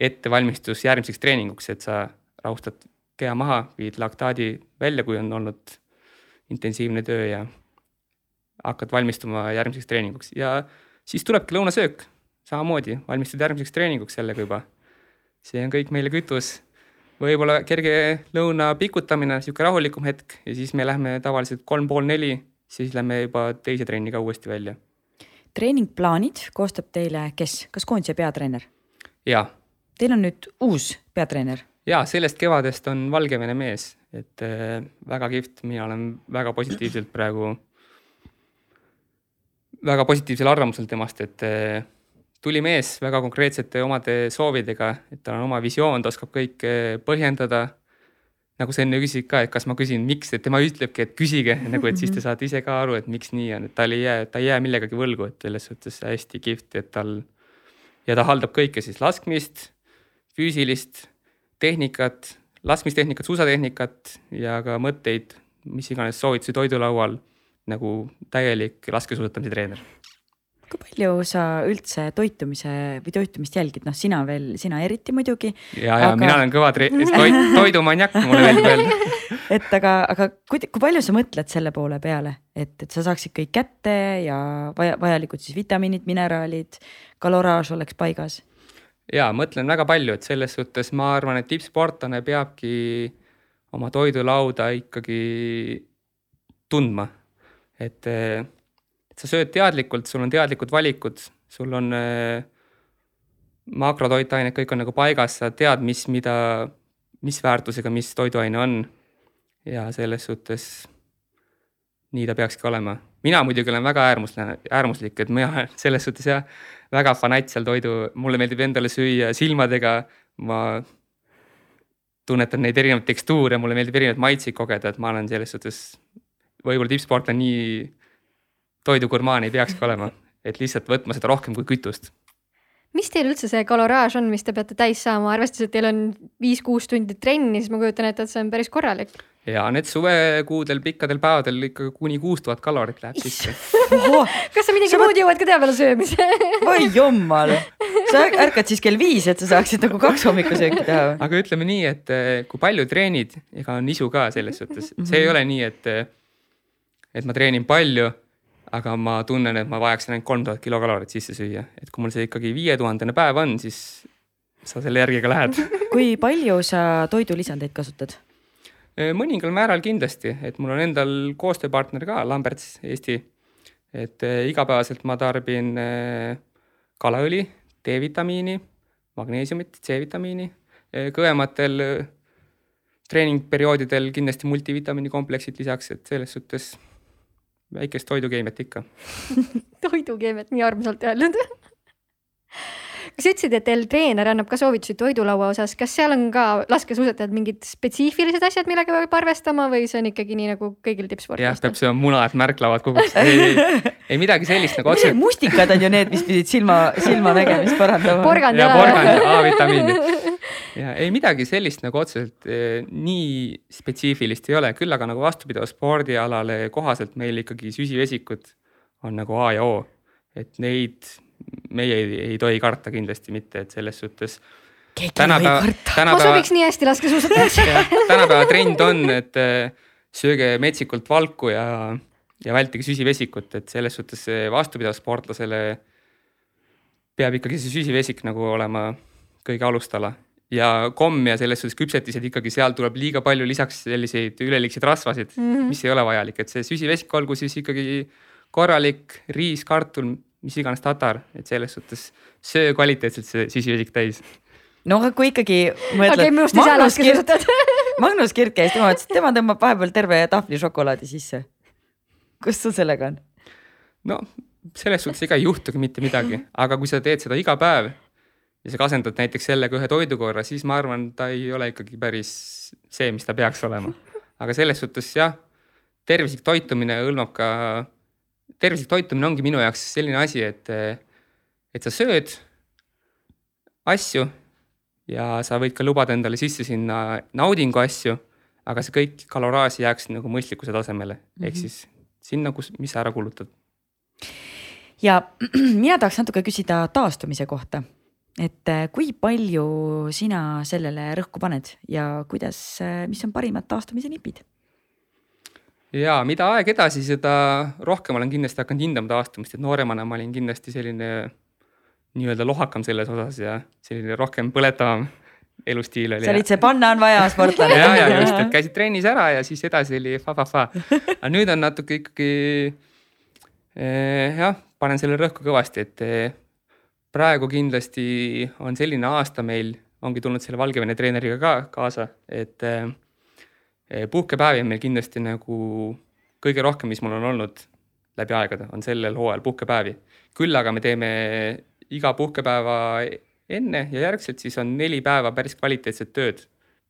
ettevalmistus järgmiseks treeninguks, et sa rahustad keha maha, viid laktaadi välja, kui on olnud intensiivne töö ja hakkad valmistuma järgmiseks treeninguks ja siis tulebki lõunasöök samamoodi valmistud järgmiseks treeninguks sellega juba. see on kõik meile kütus võib-olla kerge lõuna pikutamine, sihuke rahulikum hetk ja siis me lähme tavaliselt kolm pool neli, siis lähme juba teise trenniga uuesti välja. treeningplaanid koostab teile kes, kas koondise peatreener? ja, Teil on nüüd uus peatreener. ja sellest kevadest on Valgevene mees, et äh, väga kihvt, mina olen väga positiivselt praegu, väga positiivsel arvamusel temast, et äh, tuli mees väga konkreetsete omade soovidega, et tal on oma visioon, ta oskab kõike põhjendada. nagu sa enne küsisid ka, et kas ma küsin, miks, et tema ütlebki, et küsige nagu, et siis te saate ise ka aru, et miks nii on, et tal ei jää, ta ei jää millegagi võlgu, et selles suhtes hästi kihvt, et tal ja ta haldab kõike siis laskmist, füüsilist tehnikat, laskmistehnikat, suusatehnikat ja ka mõtteid, mis iganes soovitusi toidulaual nagu täielik laskesuusatamise treener kui palju sa üldse toitumise või toitumist jälgid, noh, sina veel, sina eriti muidugi. ja, ja aga... mina olen kõva tre... toit, toidumanjak, mulle meeldib öelda et aga, aga kui, kui palju sa mõtled selle poole peale, et, et sa saaksid kõik kätte ja vaja, vajalikud siis vitamiinid, mineraalid, kaloraaž oleks paigas? ja mõtlen väga palju, et selles suhtes ma arvan, et tippsportlane peabki oma toidulauda ikkagi tundma, et et sa sööd teadlikult, sul on teadlikud valikud, sul on äh, makrotoitained, kõik on nagu paigas, sa tead, mis, mida, mis väärtusega, mis toiduaine on. ja selles suhtes nii ta peakski olema. mina muidugi olen väga äärmuslane, äärmuslik, et mina olen selles suhtes jah, väga fanatt seal toidu, mulle meeldib endale süüa silmadega, ma tunnetan neid erinevaid tekstuure, mulle meeldib erinevaid maitseid kogeda, et ma olen selles suhtes võib-olla tippsportlane nii toidugurmaan ei peakski olema, et lihtsalt võtma seda rohkem kui kütust. mis teil üldse see kaloraaž on, mis te peate täis saama, arvestades, et teil on viis-kuus tundi trenni, siis ma kujutan ette, et see on päris korralik. ja need suvekuudel pikkadel päevadel ikka kuni kuus tuhat kalorit läheb sisse. kas sa midagi sa muud jõuad ka teha peale söömise oi jummal, sa ärkad siis kell viis, et sa saaksid nagu kaks hommikusööki teha või? aga ütleme nii, et eh, kui palju treenid, ega on isu ka selles suhtes, see ei ole nii, et, eh, et ma treenin palju aga ma tunnen, et ma vajaksin ainult kolm tuhat kilokalorit sisse süüa, et kui mul see ikkagi viietuhandene päev on, siis sa selle järgi ka lähed. kui palju sa toidulisandeid kasutad? mõningal määral kindlasti, et mul on endal koostööpartner ka, Lamberts Eesti. et eh, igapäevaselt ma tarbin eh, kalaõli, D-vitamiini, magneesiumit, C-vitamiini, kõvematel treeningperioodidel kindlasti multivitamiini kompleksid lisaks, et selles suhtes väikest toidukeemiat ikka toidukeemiat, nii armsalt öeldud kas sa ütlesid, et teil treener annab ka soovitusi toidulaua osas, kas seal on ka laskesuusatajad mingid spetsiifilised asjad, millega peab arvestama või see on ikkagi nii nagu kõigil tippspordistel? jah, peab sööma muna, et märklavad koguks. ei, ei, ei midagi sellist nagu otseselt. mustikad on ju need, mis pidid silma, silmanägemist parandama. porgand ja. porgand ja A-vitamiinid ja ei midagi sellist nagu otseselt eh, nii spetsiifilist ei ole, küll aga nagu vastupidi spordialale kohaselt meil ikkagi süsivesikud on nagu A ja O. et neid meie ei, ei tohi karta kindlasti mitte, et selles suhtes. tänapäeva, tänapäeva. ma sobiks nii hästi laskesuusatajaks tänapäeva trend on, et eh, sööge metsikult valku ja, ja vältige süsivesikut, et selles suhtes vastupidav sportlasele peab ikkagi see süsivesik nagu olema kõige alustala ja komm ja selles suhtes küpsetised ikkagi seal tuleb liiga palju lisaks selliseid üleliigseid rasvasid mm, -hmm. mis ei ole vajalik, et see süsivesik olgu siis ikkagi korralik riis, kartul, mis iganes tatar, et selles suhtes söö kvaliteetselt see süsivesik täis. no aga kui ikkagi mõtled okay,. Magnus Kirt käis, tema ütles, et tema tõmbab vahepeal terve tahvli šokolaadi sisse. kus sul sellega on? no selles suhtes ega ei juhtugi mitte midagi, aga kui sa teed seda iga päev ja sa kasendad näiteks sellega ühe toidukorra, siis ma arvan, ta ei ole ikkagi päris see, mis ta peaks olema. aga selles suhtes jah, tervislik toitumine hõlmab ka, tervislik toitumine ongi minu jaoks selline asi, et, et sa sööd asju ja sa võid ka lubada endale sisse sinna naudingu asju, aga see kõik kaloraaž jääks nagu mõistlikkuse tasemele mm -hmm. ehk siis sinna, kus, mis sa ära kulutad. ja mina tahaks natuke küsida taastumise kohta et äh, kui palju sina sellele rõhku paned ja kuidas, äh, mis on parimad taastumise nipid? ja mida aeg edasi, seda rohkem olen kindlasti hakanud hindama taastumist, et nooremana ma olin kindlasti selline nii-öelda lohakam selles osas ja selline rohkem põletavam. elustiil oli. sa olid see panna on vaja sportlane. ja, ja just, et käisid trennis ära ja siis edasi oli fa-fa-fa. aga nüüd on natuke ikkagi eh, jah, panen selle rõhku kõvasti, et eh, praegu kindlasti on selline aasta meil, ongi tulnud selle Valgevene treeneriga ka kaasa, et eh, eh, puhkepäevi on meil kindlasti nagu kõige rohkem, mis mul on olnud läbi aegade, on sellel hooajal puhkepäevi. küll aga me teeme iga puhkepäeva enne ja järgselt siis on neli päeva päris kvaliteetset tööd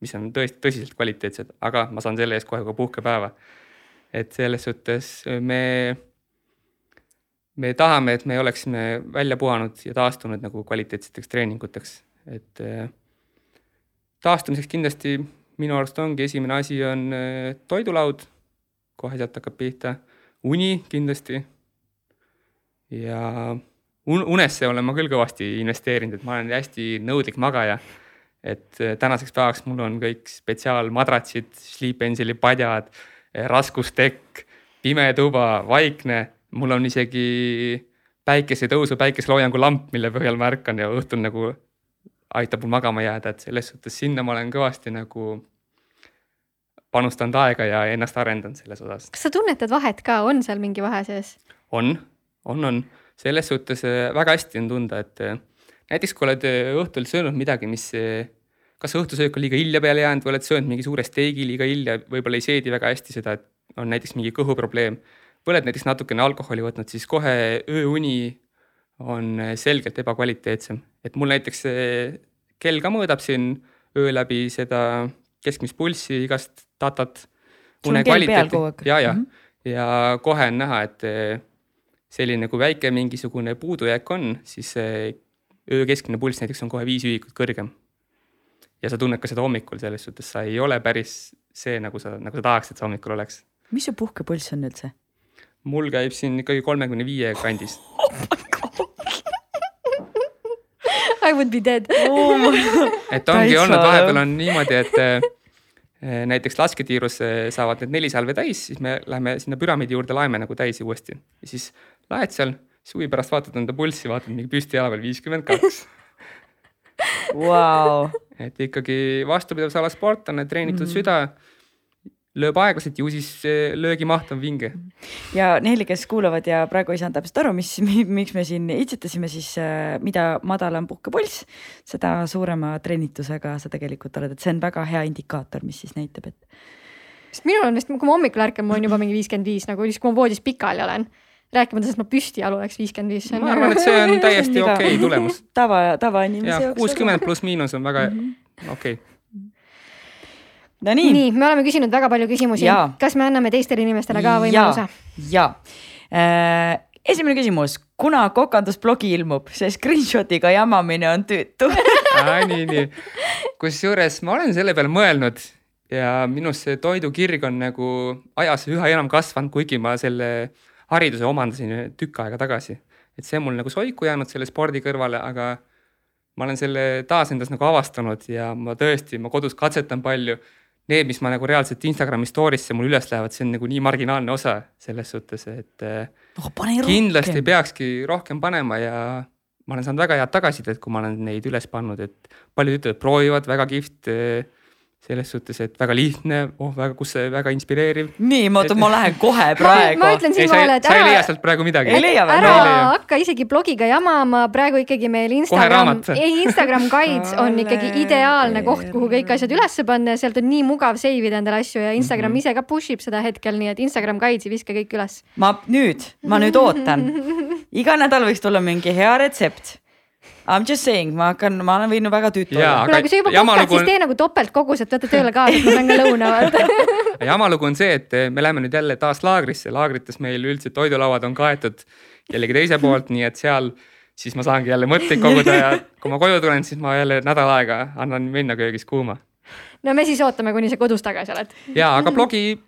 mis on tõesti tõsiselt kvaliteetsed, aga ma saan selle eest kohe ka puhkepäeva. et selles suhtes me, me tahame, et me oleksime välja puhanud ja taastunud nagu kvaliteetseteks treeninguteks, et eh, taastumiseks kindlasti minu arust ongi esimene asi on eh, toidulaud, kohe sealt hakkab pihta, uni kindlasti. Ja un- unesse olen ma küll kõvasti investeerinud, et ma olen hästi nõudlik magaja. Et eh, tänaseks päevaks mul on kõik spetsiaalmadratsid, Sleep Angeli padjad, raskustekk, pime tuba, vaikne, mul on isegi päikesetõusu päikeseloojangu lamp, mille põhjal ma ärkan ja õhtul nagu aitab mul magama jääda, et selles suhtes sinna ma olen kõvasti nagu panustanud aega ja ennast arendanud selles osas. kas sa tunnetad vahet ka, on seal mingi vahe sees? on, on, on, selles suhtes eh, väga hästi on tunda, et eh, näiteks kui oled eh, õhtul söönud midagi, mis, kas õhtusöök on liiga hilja peale jäänud või oled söönud mingi suure steigi liiga hilja, võib-olla ei seedi väga hästi seda, et on näiteks mingi kõhuprobleem oled näiteks natukene alkoholi võtnud, siis kohe ööuni on eh, selgelt ebakvaliteetsem, et mul näiteks see kell ka mõõdab siin öö läbi seda keskmist pulssi, igast datat. Ja, ja Mhm. ja kohe on näha, et eh, selline, kui väike mingisugune puudujääk on, siis öö keskmine pulss näiteks on kohe viis ühikut kõrgem. ja sa tunned ka seda hommikul, selles suhtes sa ei ole päris see, nagu sa, nagu sa tahaks, et see hommikul oleks. mis su puhkepulss on üldse? Mul käib siin ikkagi kolmekümne viie kandis. I would be dead. et ongi olnud, vahepeal on niimoodi, et eh, näiteks lasketiirus eh, saavad need neli salve täis, siis me läheme sinna püramiidi juurde, laeme nagu täis uuesti ja siis laed seal, siis huvi pärast vaatad enda pulssi, vaatad mingi püsti jala peal viiskümmend kaks. Vau, et ikkagi vastupidav salasportlane, treenitud mm -hmm. süda, lööb aeglaselt, ju siis see löögimaht on vinge. ja neile, kes kuulavad ja praegu ei saanud täpselt aru, mis, miks me siin itsitasime, siis äh, mida madalam puhkepulss, seda suurema treenitusega sa tegelikult oled, et see on väga hea indikaator, mis siis näitab, et sest minul on vist, kui ma hommikul ärkan, mul on juba mingi viiskümmend viis nagu siis, kui ma voodis pikali olen. rääkimata sellest, ma püsti jalu oleks viiskümmend viis. ma arvan, et see on täiesti okei okay tulemus. tava, tavainimese jaoks. kuuskümmend pluss miinus on väga Mhm. okei okay.. No nii, nii, me oleme küsinud väga palju küsimusi kas me anname teistele inimestele ka võimaluse? ja äh, esimene küsimus, kuna kokandusblogi ilmub, see screenshot'iga jamamine on tüütu nii, nii. kusjuures ma olen selle peale mõelnud ja minus see toidukirg on nagu ajas üha enam kasvanud, kuigi ma selle hariduse omandasin tükk aega tagasi. et see on mul nagu soiku jäänud selle spordi kõrvale, aga ma olen selle taas endas nagu avastanud ja ma tõesti, ma kodus katsetan palju. Need, mis ma nagu reaalselt Instagrami story'sse mul üles lähevad, see on nagu nii marginaalne osa selles suhtes, et eh, oh,. kindlasti rohkem. peakski rohkem panema ja ma olen saanud väga head tagasisidet, kui ma olen neid üles pannud, et paljud ütlevad, proovivad, väga kihvt. Selles suhtes, et väga lihtne, oh väga, kus see väga inspireeriv. nii, ma oota, ma lähen kohe praegu. ma ütlen siinkohal, ei, et sa ei leia ära, sealt praegu midagi ära Ma ei leia. hakka isegi blogiga jamama, praegu ikkagi meil Instagram ei Instagram Guides on ikkagi ideaalne koht, kuhu kõik asjad üles panna ja sealt on nii mugav save ida endale asju ja Instagram mm -hmm. ise ka push ib seda hetkel, nii et Instagram Guides'i viska kõik üles. ma nüüd, ma nüüd ootan. iga nädal võiks tulla mingi hea retsept. I m just saying, ma hakkan, ma olen võinud väga tüütu olla. kuule, kui sa juba kokad, lugu siis tee nagu topeltkoguselt, võta tööle kaasa, et ma saan ka lõuna vaata. jama lugu on see, et me läheme nüüd jälle taas laagrisse, laagrites meil üldse toidulauad on kaetud kellegi teise poolt, nii et seal siis ma saangi jälle mõtteid koguda ja kui ma koju tulen, siis ma jälle nädal aega annan minna köögis kuuma. no me siis ootame, kuni sa kodus tagasi oled. ja, aga blogi,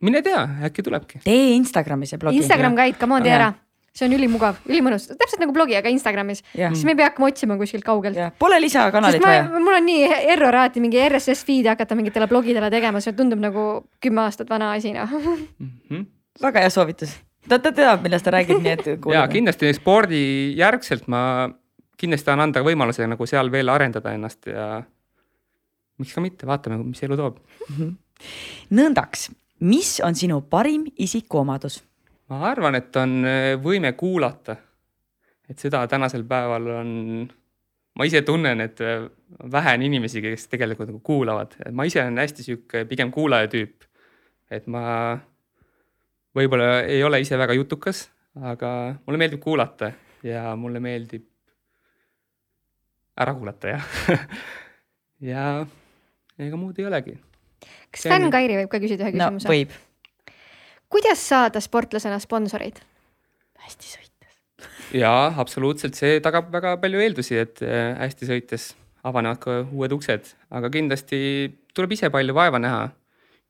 mine tea, äkki tulebki. tee Instagramis see blogi. Instagram Guide, come on, tee ära. See on ülimugav, ülimõnus, täpselt nagu blogi, aga Instagramis. siis me ei pea hakkama otsima kuskilt kaugelt. pole lisakanalit vaja., mul on nii error alati mingi RSS feed'i hakata mingitele blogidele tegema, see tundub nagu kümme aastat vana asi noh. väga hea soovitus. ta, ta teab, millest ta räägib, nii et ja kindlasti spordijärgselt ma kindlasti tahan anda võimaluse nagu seal veel arendada ennast ja miks ka mitte, vaatame, mis elu toob. nõndaks, mis on sinu parim isikuomadus? Ma arvan, et on äh, võime kuulata. et seda tänasel päeval on, ma ise tunnen, et äh, vähe on inimesi, kes tegelikult nagu kuulavad, ma ise olen hästi sihuke pigem kuulaja tüüp. et ma võib-olla ei ole ise väga jutukas, aga mulle meeldib kuulata ja mulle meeldib ära kuulata jah ja ega muud ei olegi. kas Sten Kairi võib ka küsida ühe küsimuse no,? võib. Kuidas saada sportlasena sponsoreid? hästi sõites. jaa, absoluutselt, see tagab väga palju eeldusi, et äh, hästi sõites avanevad ka uued uksed, aga kindlasti tuleb ise palju vaeva näha.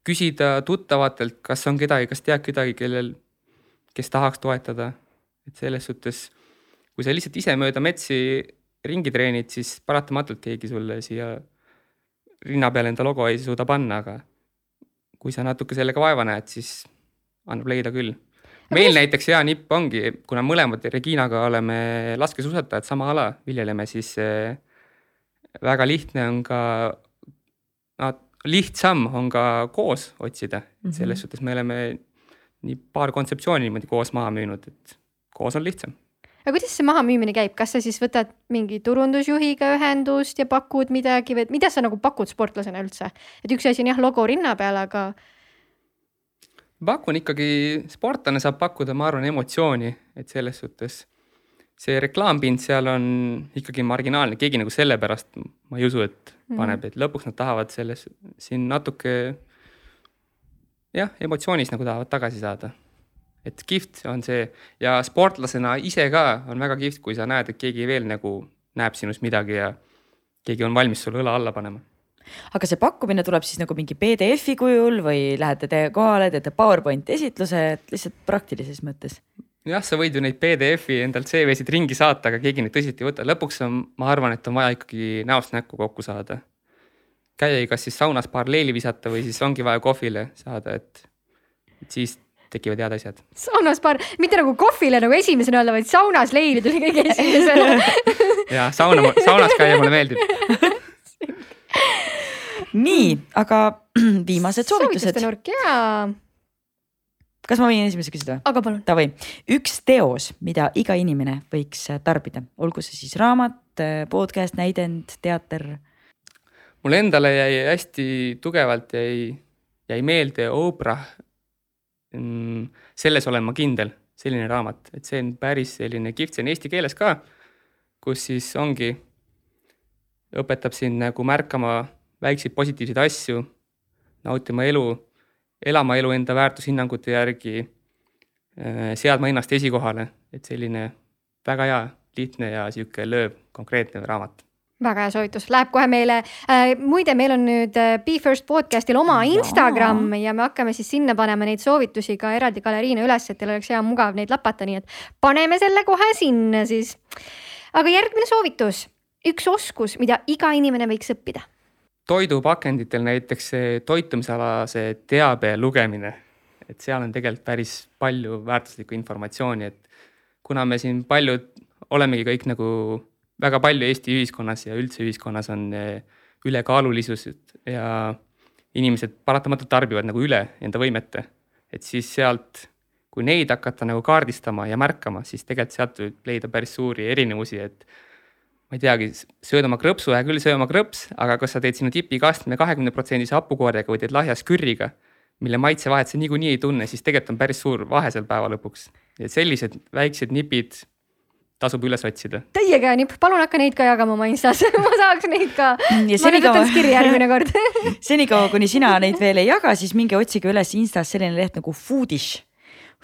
küsida tuttavatelt, kas on kedagi, kas tead kedagi, kellel, kes tahaks toetada. et selles suhtes, kui sa lihtsalt ise mööda metsi ringi treenid, siis paratamatult keegi sulle siia rinna peale enda logo ei suuda panna, aga kui sa natuke sellega vaeva näed, siis annab leida küll. meil näiteks hea nipp ongi, kuna mõlemad Reginaga oleme laskesuusatajad, sama ala viljeleme, siis eh, väga lihtne on ka lihtsam on ka koos otsida -hmm. selles suhtes me oleme nii paar kontseptsiooni niimoodi koos maha müünud, et koos on lihtsam aga kuidas see mahamüümine käib, kas sa siis võtad mingi turundusjuhiga ühendust ja pakud midagi või mida sa nagu pakud sportlasena üldse, et üks asi on jah, logo rinna peal, aga. Pakun ikkagi, sportlane saab pakkuda, ma arvan, emotsiooni, et selles suhtes see reklaampind seal on ikkagi marginaalne, keegi nagu sellepärast ma ei usu, et mhm. paneb, et lõpuks nad tahavad selles siin natuke jah, emotsioonis nagu tahavad tagasi saada et kihvt on see ja sportlasena ise ka on väga kihvt, kui sa näed, et keegi veel nagu näeb sinust midagi ja keegi on valmis sulle õla alla panema. Aga see pakkumine tuleb siis nagu mingi PDF-i kujul või lähete te kohale, teete PowerPointi esitluse, et lihtsalt praktilises mõttes? jah, sa võid ju neid PDF-i endalt CV-sid ringi saata, aga keegi neid tõsiselt ei võta, lõpuks on, ma arvan, et on vaja ikkagi näost näkku kokku saada. käia kas siis saunas paar leili visata või siis ongi vaja kohvile saada, et, et siis tekivad head asjad. saunas paar, mitte nagu kohvile nagu esimesena öelda, vaid saunas leili tuli kõige esimesena ja sauna, saunas käia mulle meeldib nii, aga viimased soovitused. soovituste nurk jaa. kas ma võin esimese küsida? aga palun. Davai, üks teos, mida iga inimene võiks tarbida, olgu see siis raamat, podcast, näidend, teater. mulle endale jäi hästi tugevalt jäi, jäi meelde Oprah Mm, selles olen ma kindel, selline raamat, et see on päris selline kihvt, see on eesti keeles ka, kus siis ongi, õpetab sind nagu märkama väikseid positiivseid asju, nautima elu, elama elu enda väärtushinnangute järgi, äh, seadma ennast esikohale, et selline väga hea, lihtne ja sihuke lööv, konkreetne raamat väga hea soovitus, läheb kohe meile äh,. muide, meil on nüüd äh, Be First podcast'il oma. Instagram ja me hakkame siis sinna panema neid soovitusi ka eraldi galeriina üles, et teil oleks hea mugav neid lapata, nii et paneme selle kohe sinna siis. aga järgmine soovitus, üks oskus, mida iga inimene võiks õppida. Toidupakenditel näiteks see toitumisalase teabe lugemine, et seal on tegelikult päris palju väärtuslikku informatsiooni, et kuna me siin paljud olemegi kõik nagu väga palju Eesti ühiskonnas ja üldse ühiskonnas on eh, ülekaalulisus ja inimesed paratamatult tarbivad nagu üle enda võimete. et siis sealt, kui neid hakata nagu kaardistama ja märkama, siis tegelikult sealt võib leida päris suuri erinevusi, et ma ei teagi, sööd oma krõpsu, hea küll, söö oma krõps, aga kas sa teed sinna tipikastme kahekümne protsendise hapukoorega või teed lahjas kürriga, mille maitsevahet sa niikuinii ei tunne, siis tegelikult on päris suur vahe seal päeva lõpuks. et sellised väiksed nipid tasub üles otsida. täiega hea nipp, palun hakka neid ka jagama oma Instas ma tahaks neid ka. ma nüüd võtan kirja järgmine kord senikaua, kuni sina neid veel ei jaga, siis minge otsige üles Instas selline leht nagu Foodish,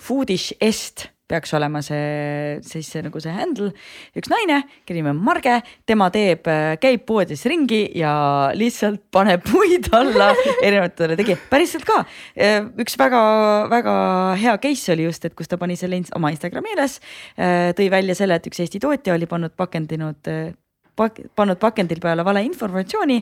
Foodish Est peaks olema see, siis see nagu see handle. üks naine, kelle nimi on Marge, tema teeb, käib poodides ringi ja lihtsalt paneb puid alla erinevatele tegijatele, päriselt ka. üks väga-väga hea case oli just, et kus ta pani selle oma Instagrami üles, tõi välja selle, et üks Eesti tootja oli pannud pakendinud pak-, pannud pakendil peale valeinformatsiooni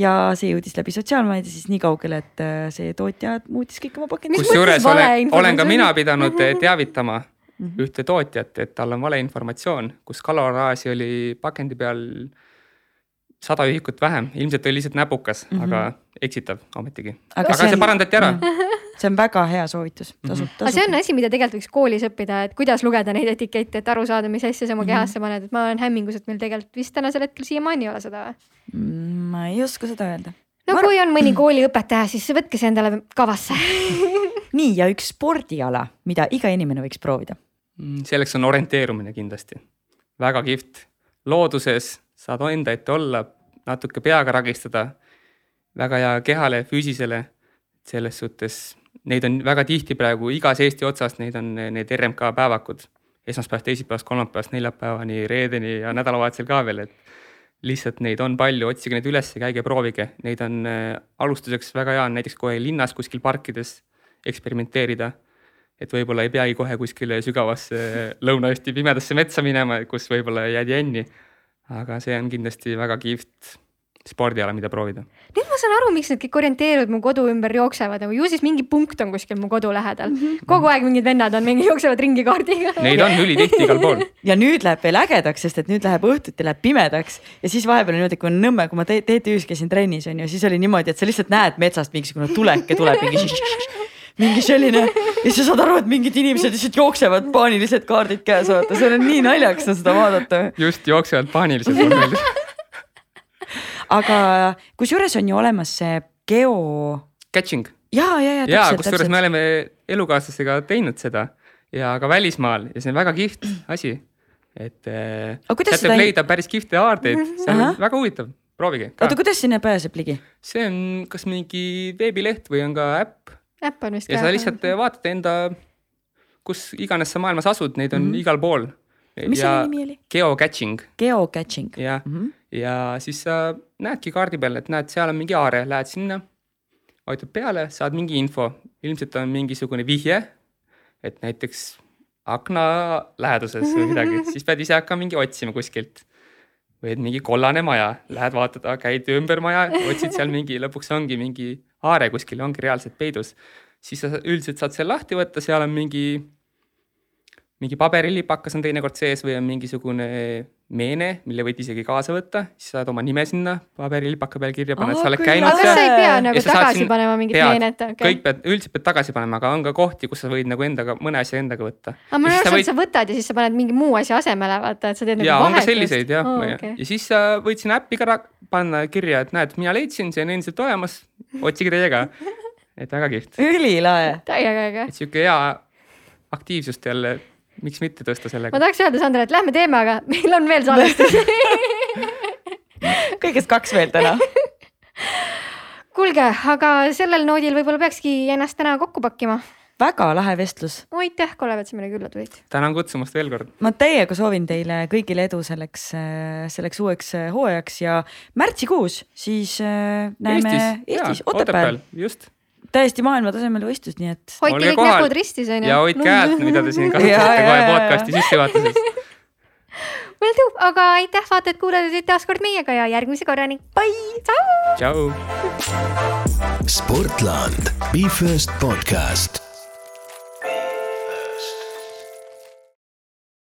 ja see jõudis läbi sotsiaalmeedia siis nii kaugele, et see tootja muutis kõik oma pakendid. kusjuures olen, olen ka mina pidanud teavitama mm -hmm. ühte tootjat, et tal on valeinformatsioon, kus kaloraaži oli pakendi peal sada ühikut vähem, ilmselt oli lihtsalt näpukas mm, -hmm. aga eksitav ometigi. aga, aga see see parandati ära. see on väga hea soovitus, tasub, aga see on tasub. asi, mida tegelikult võiks koolis õppida, et kuidas lugeda neid etikette, et aru saada, mis asja sa Mhm. oma kehasse paned, et ma olen hämmingus, et meil tegelikult vist tänasel hetkel siiamaani ei ole seda või? Mm, ma ei oska seda öelda. no ma... kui on mõni kooliõpetaja, siis võtke see endale kavasse. nii ja üks spordiala, mida iga inimene võiks proovida. Mm, selleks on orienteerumine kindlasti, väga kihvt. looduses saad enda ette olla, natuke peaga ragistada, väga hea kehale, füüsisele. selles suhtes neid on väga tihti praegu igas Eesti otsas, neid on need RMK päevakud. esmaspäevast, teisipäevast, kolmapäevast, neljapäevani, reedeni ja nädalavahetusel ka veel, et lihtsalt neid on palju, otsige neid üles, käige proovige, neid on äh, alustuseks väga hea on näiteks kohe linnas kuskil parkides eksperimenteerida et võib-olla ei peagi kohe kuskile sügavasse Lõuna-Eesti pimedasse metsa minema, kus võib-olla jääd jänni. aga see on kindlasti väga kihvt spordiala, mida proovida. nüüd ma saan aru, miks need kõik orienteerujad mu kodu ümber jooksevad, nagu ju siis mingi punkt on kuskil mu kodu lähedal. kogu aeg mingid vennad on mingi jooksevad ringi kaardiga. Neid on ülitihti igal pool. ja nüüd läheb veel ägedaks, sest et nüüd läheb õhtuti läheb pimedaks ja siis vahepeal on niimoodi, kui on Nõmme, kui ma TTÜ-s käisin trennis on ju, siis oli niimoodi, et sa lihtsalt näed metsast mingisugune tuleke tuleb mingi mingi selline ja sa saad aru, et mingid inimesed lihtsalt jooksevad paanilised kaardid käes, vaata, see on nii naljakas on seda vaadata. just jooksevad paaniliselt mulle meeldib. aga kusjuures on ju olemas see geo Catching ja, ja, ja ja kusjuures me oleme elukaaslasega teinud seda ja ka välismaal ja see on väga kihvt asi. et äh, sealt seda võib ei- leida päris kihvte haardeid, see on Ahah. väga huvitav, proovige. oota, kuidas sinna pääseb ligi? see on kas mingi veebileht või on ka äpp äpp on vist ja sa lihtsalt vaatad enda, kus iganes sa maailmas asud, neid on mm -hmm. igal pool. mis selle nimi oli? Geocaching Geocaching. jah mm. -hmm. ja siis sa näedki kaardi peal, et näed, seal on mingi aare, lähed sinna, vajutad peale, saad mingi info, ilmselt on mingisugune vihje, et näiteks akna läheduses või midagi, siis pead ise hakkama mingi otsima kuskilt. või et mingi kollane maja, lähed vaatad, käid ümber maja, otsid seal mingi, lõpuks ongi mingi aare kuskil, ongi reaalselt peidus. siis sa üldiselt saad selle lahti võtta, seal on mingi, mingi paberilipakas on teinekord sees või on mingisugune meene, mille võid isegi kaasa võtta, siis saad oma nime sinna paberilipaka peal kirja panna, et Aa, sa oled käinud aga kas sa ei pea nagu tagasi siin- panema mingit pead. meenet? kõik pead, üldiselt pead tagasi panema, aga on ka kohti, kus sa võid nagu endaga, mõne asja endaga võtta. aga ma arvan, et sa võtad ja siis sa paned mingi muu asja asemele, vaata, et sa teed nagu ja on ka vahetust. selliseid jah oh,, okei. ja siis sa võid sinna äppi ka panna kirja, et näed, mina leidsin, see on endiselt olemas, otsige teie ka. et väga kihvt, ülilae. täiega äge. et sihuke hea aktiivsust jälle, miks mitte tõsta ma sellega. tahaks öelda, Sandra, et lähme teeme, aga meil on veel salvestusi. kõigest kaks veel täna. kuulge, aga sellel noodil võib-olla peakski ennast täna kokku pakkima. Väga lahe vestlus. aitäh, Kalev, et sa meile külla tulid. tänan kutsumast veel kord. ma täiega soovin teile kõigile edu selleks, selleks uueks äh, hooajaks ja märtsikuus siis äh, näeme Eestis, Eestis, Otepääl. just. täiesti maailmatasemel võistlus, nii et hoidke kõik näpud ristis onju. ja hoidke häält, mida te siin kasutate kohe podcast'i sissejuhatuses. Will do, aga aitäh, vaatajad-kuulajad olid taas kord meiega ja järgmise korrani. Bye, tšau. tšau. Sportland, Be First podcast